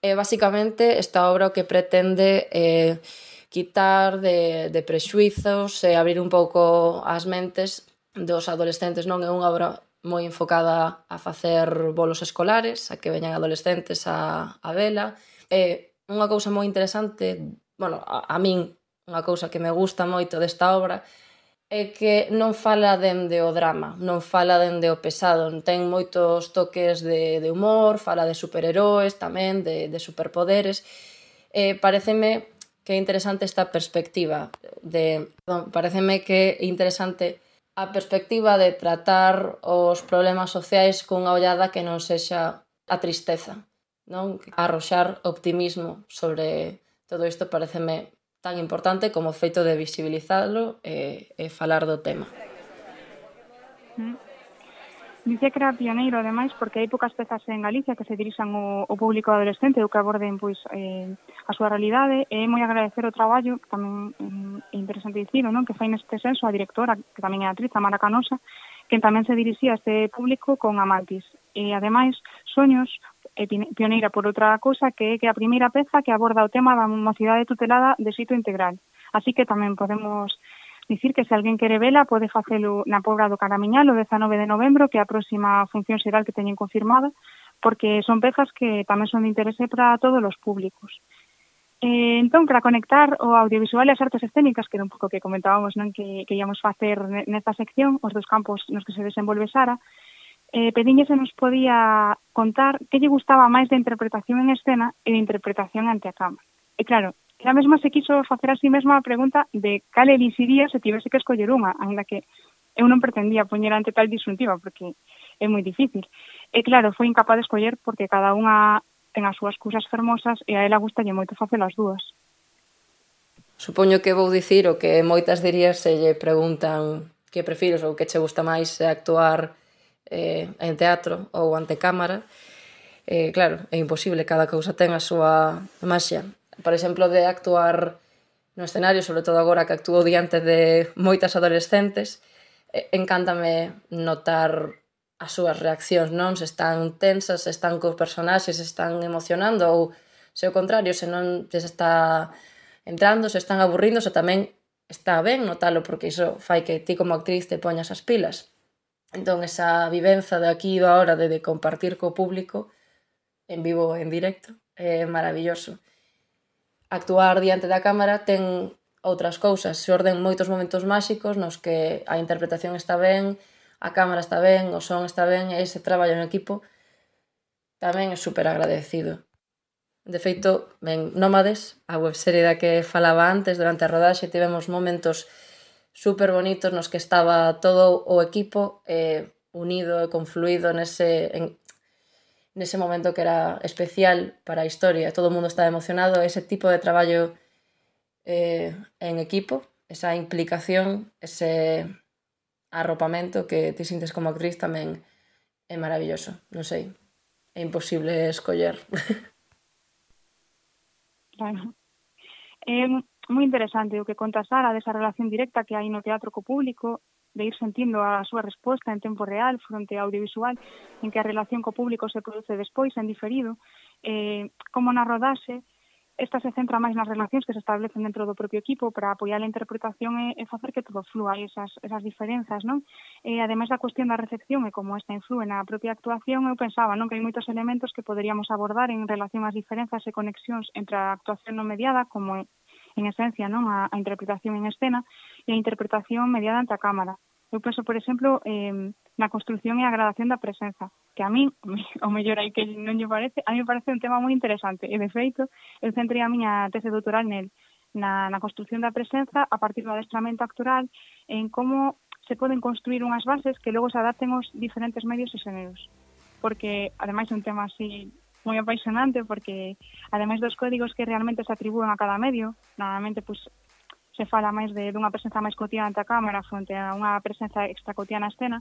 Speaker 11: E basicamente esta obra o que pretende eh, quitar de, de prexuizos e abrir un pouco as mentes dos adolescentes. Non é unha obra moi enfocada a facer bolos escolares, a que veñan adolescentes a, a vela. E unha cousa moi interesante, bueno, a, a min, unha cousa que me gusta moito desta obra, é que non fala dende o drama, non fala dende o pesado, ten moitos toques de, de humor, fala de superheróis tamén, de, de superpoderes. Eh, pareceme que é interesante esta perspectiva de, perdón, pareceme que é interesante a perspectiva de tratar os problemas sociais cunha ollada que non sexa a tristeza, non? Arroxar optimismo sobre todo isto pareceme tan importante como o feito de visibilizarlo e, e falar do tema.
Speaker 10: Mm. Dicía que era pioneiro, ademais, porque hai poucas pezas en Galicia que se dirixan ao, ao público adolescente ou que aborden pois eh, a súa realidade. E é moi agradecer o traballo, tamén mm, é interesante dicirlo, non? que fai neste senso a directora, que tamén é atriz, a Mara Canosa, que tamén se dirixía a este público con Amantis. E, ademais, Soños eh, é pioneira por outra cousa que é que a primeira peza que aborda o tema da mocidade tutelada de xito integral. Así que tamén podemos dicir que se alguén quere vela pode facelo na Pobra do Caramiñal o 19 de novembro, que a próxima función será que teñen confirmada, porque son pezas que tamén son de interese para todos os públicos. Eh, entón, para conectar o audiovisual e as artes escénicas, que era un pouco que comentábamos non que, que íamos facer nesta sección, os dos campos nos que se desenvolve Sara, eh, Pediñe se nos podía contar que lle gustaba máis de interpretación en escena e de interpretación ante a cámara. E claro, ela mesma se quiso facer a si sí mesma a pregunta de cal elixiría se tivese que escoller unha, ainda que eu non pretendía poñer ante tal disyuntiva, porque é moi difícil. E claro, foi incapaz de escoller porque cada unha ten as súas cousas fermosas e a ela gustalle moito facer as dúas.
Speaker 11: Supoño que vou dicir o que moitas dirías se lle preguntan que prefires ou que che gusta máis actuar eh, en teatro ou ante cámara. Eh, claro, é imposible, cada cousa ten a súa maxia por exemplo, de actuar no escenario, sobre todo agora que actúo diante de moitas adolescentes, encántame notar as súas reaccións, non? Se están tensas, se están cos personaxes, se están emocionando ou se o contrario, se non se está entrando, se están aburrindo, se tamén está ben notalo porque iso fai que ti como actriz te poñas as pilas. Entón, esa vivenza de aquí e agora de, de compartir co público en vivo en directo é maravilloso actuar diante da cámara ten outras cousas. Se orden moitos momentos máxicos nos que a interpretación está ben, a cámara está ben, o son está ben e ese traballo en equipo tamén é super agradecido. De feito, ben, Nómades, a webserie da que falaba antes, durante a rodaxe tivemos momentos super bonitos nos que estaba todo o equipo eh, unido e confluído nese, en, nese momento que era especial para a historia, todo o mundo estaba emocionado, ese tipo de traballo eh, en equipo, esa implicación, ese arropamento que ti sintes como actriz tamén é maravilloso, non sei, é imposible escoller. *laughs*
Speaker 10: Claro. É moi interesante o que conta Sara desa relación directa que hai no teatro co público de ir sentindo a súa resposta en tempo real fronte ao audiovisual en que a relación co público se produce despois en diferido eh, como na rodaxe esta se centra máis nas relacións que se establecen dentro do propio equipo para apoiar a interpretación e, e facer que todo flúa e esas, esas diferenzas, non? E ademais da cuestión da recepción e como esta influe na propia actuación, eu pensaba non que hai moitos elementos que poderíamos abordar en relación ás diferenzas e conexións entre a actuación non mediada como en esencia non a, a interpretación en escena e a interpretación mediada ante a cámara. Eu penso, por exemplo, eh, na construción e a gradación da presenza, que a min, *laughs* o mellor aí que non lle parece, a mí me parece un tema moi interesante. E, de feito, eu centrei a miña tese doutoral nel, na, na construción da presenza a partir do adestramento actoral en como se poden construir unhas bases que logo se adapten aos diferentes medios e xeneros. Porque, ademais, é un tema así moi apaixonante porque ademais dos códigos que realmente se atribúen a cada medio, normalmente pois se fala máis de dunha presenza máis cotidiana ante a cámara fronte a unha presenza extracotidiana a escena,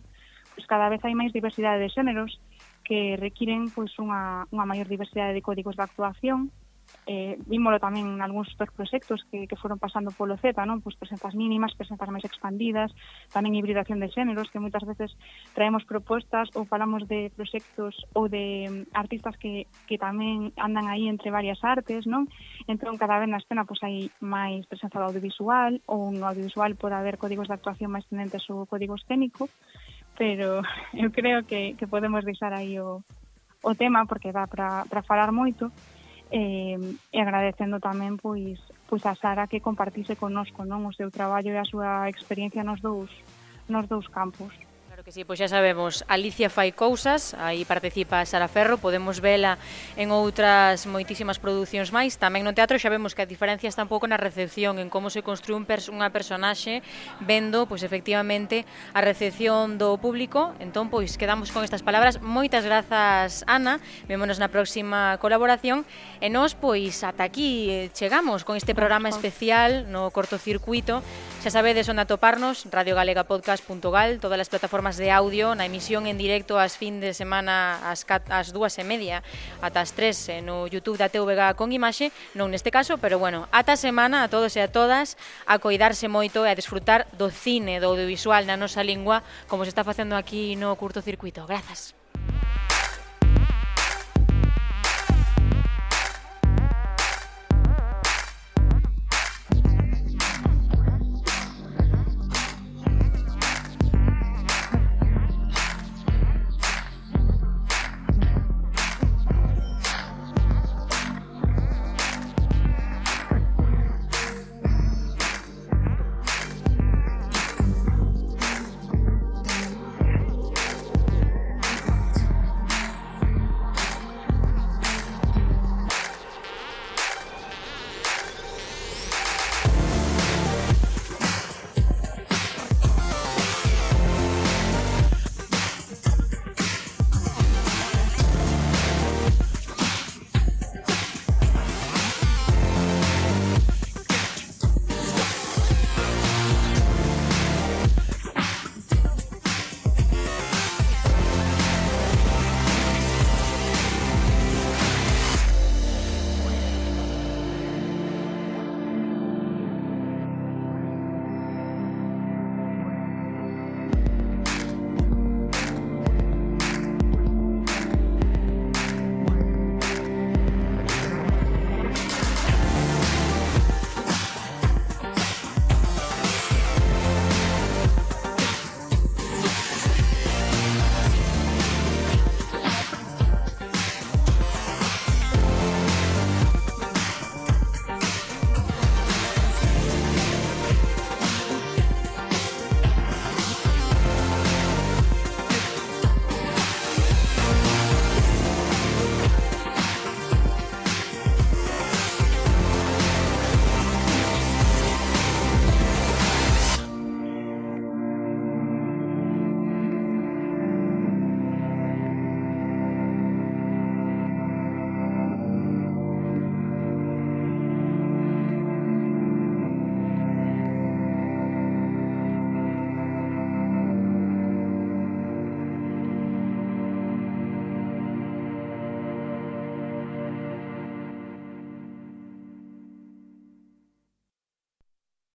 Speaker 10: pois cada vez hai máis diversidade de xéneros que requiren pois unha, unha maior diversidade de códigos de actuación eh, vímolo tamén en algúns dos proxectos que, que foron pasando polo Z, non? Pois presentas mínimas, presentas máis expandidas, tamén hibridación de xéneros, que moitas veces traemos propostas ou falamos de proxectos ou de mm, artistas que, que tamén andan aí entre varias artes, non? Entón, cada vez na escena pois hai máis presenza do audiovisual ou no audiovisual pode haber códigos de actuación máis tendentes ou código escénico, pero *laughs* eu creo que, que podemos deixar aí o, o tema porque dá para falar moito, eh, e agradecendo tamén pois pois a Sara que compartise connosco non o seu traballo e a súa experiencia nos dous nos dous campos
Speaker 2: que sí, pois xa sabemos, Alicia fai cousas, aí participa Sara Ferro, podemos vela en outras moitísimas producións máis, tamén no teatro xa vemos que a diferencia está un pouco na recepción, en como se construí un pers unha personaxe vendo, pois efectivamente, a recepción do público, entón, pois, quedamos con estas palabras, moitas grazas, Ana, vémonos na próxima colaboración, e nós, pois, ata aquí eh, chegamos con este programa especial no cortocircuito, xa sabedes onde atoparnos, radiogalegapodcast.gal, todas as plataformas de audio na emisión en directo ás fin de semana ás, cat, ás dúas e media ata as tres eh, no Youtube da TVG con imaxe, non neste caso, pero bueno, ata semana a todos e a todas a coidarse moito e a disfrutar do cine, do audiovisual na nosa lingua, como se está facendo aquí no curto circuito Grazas.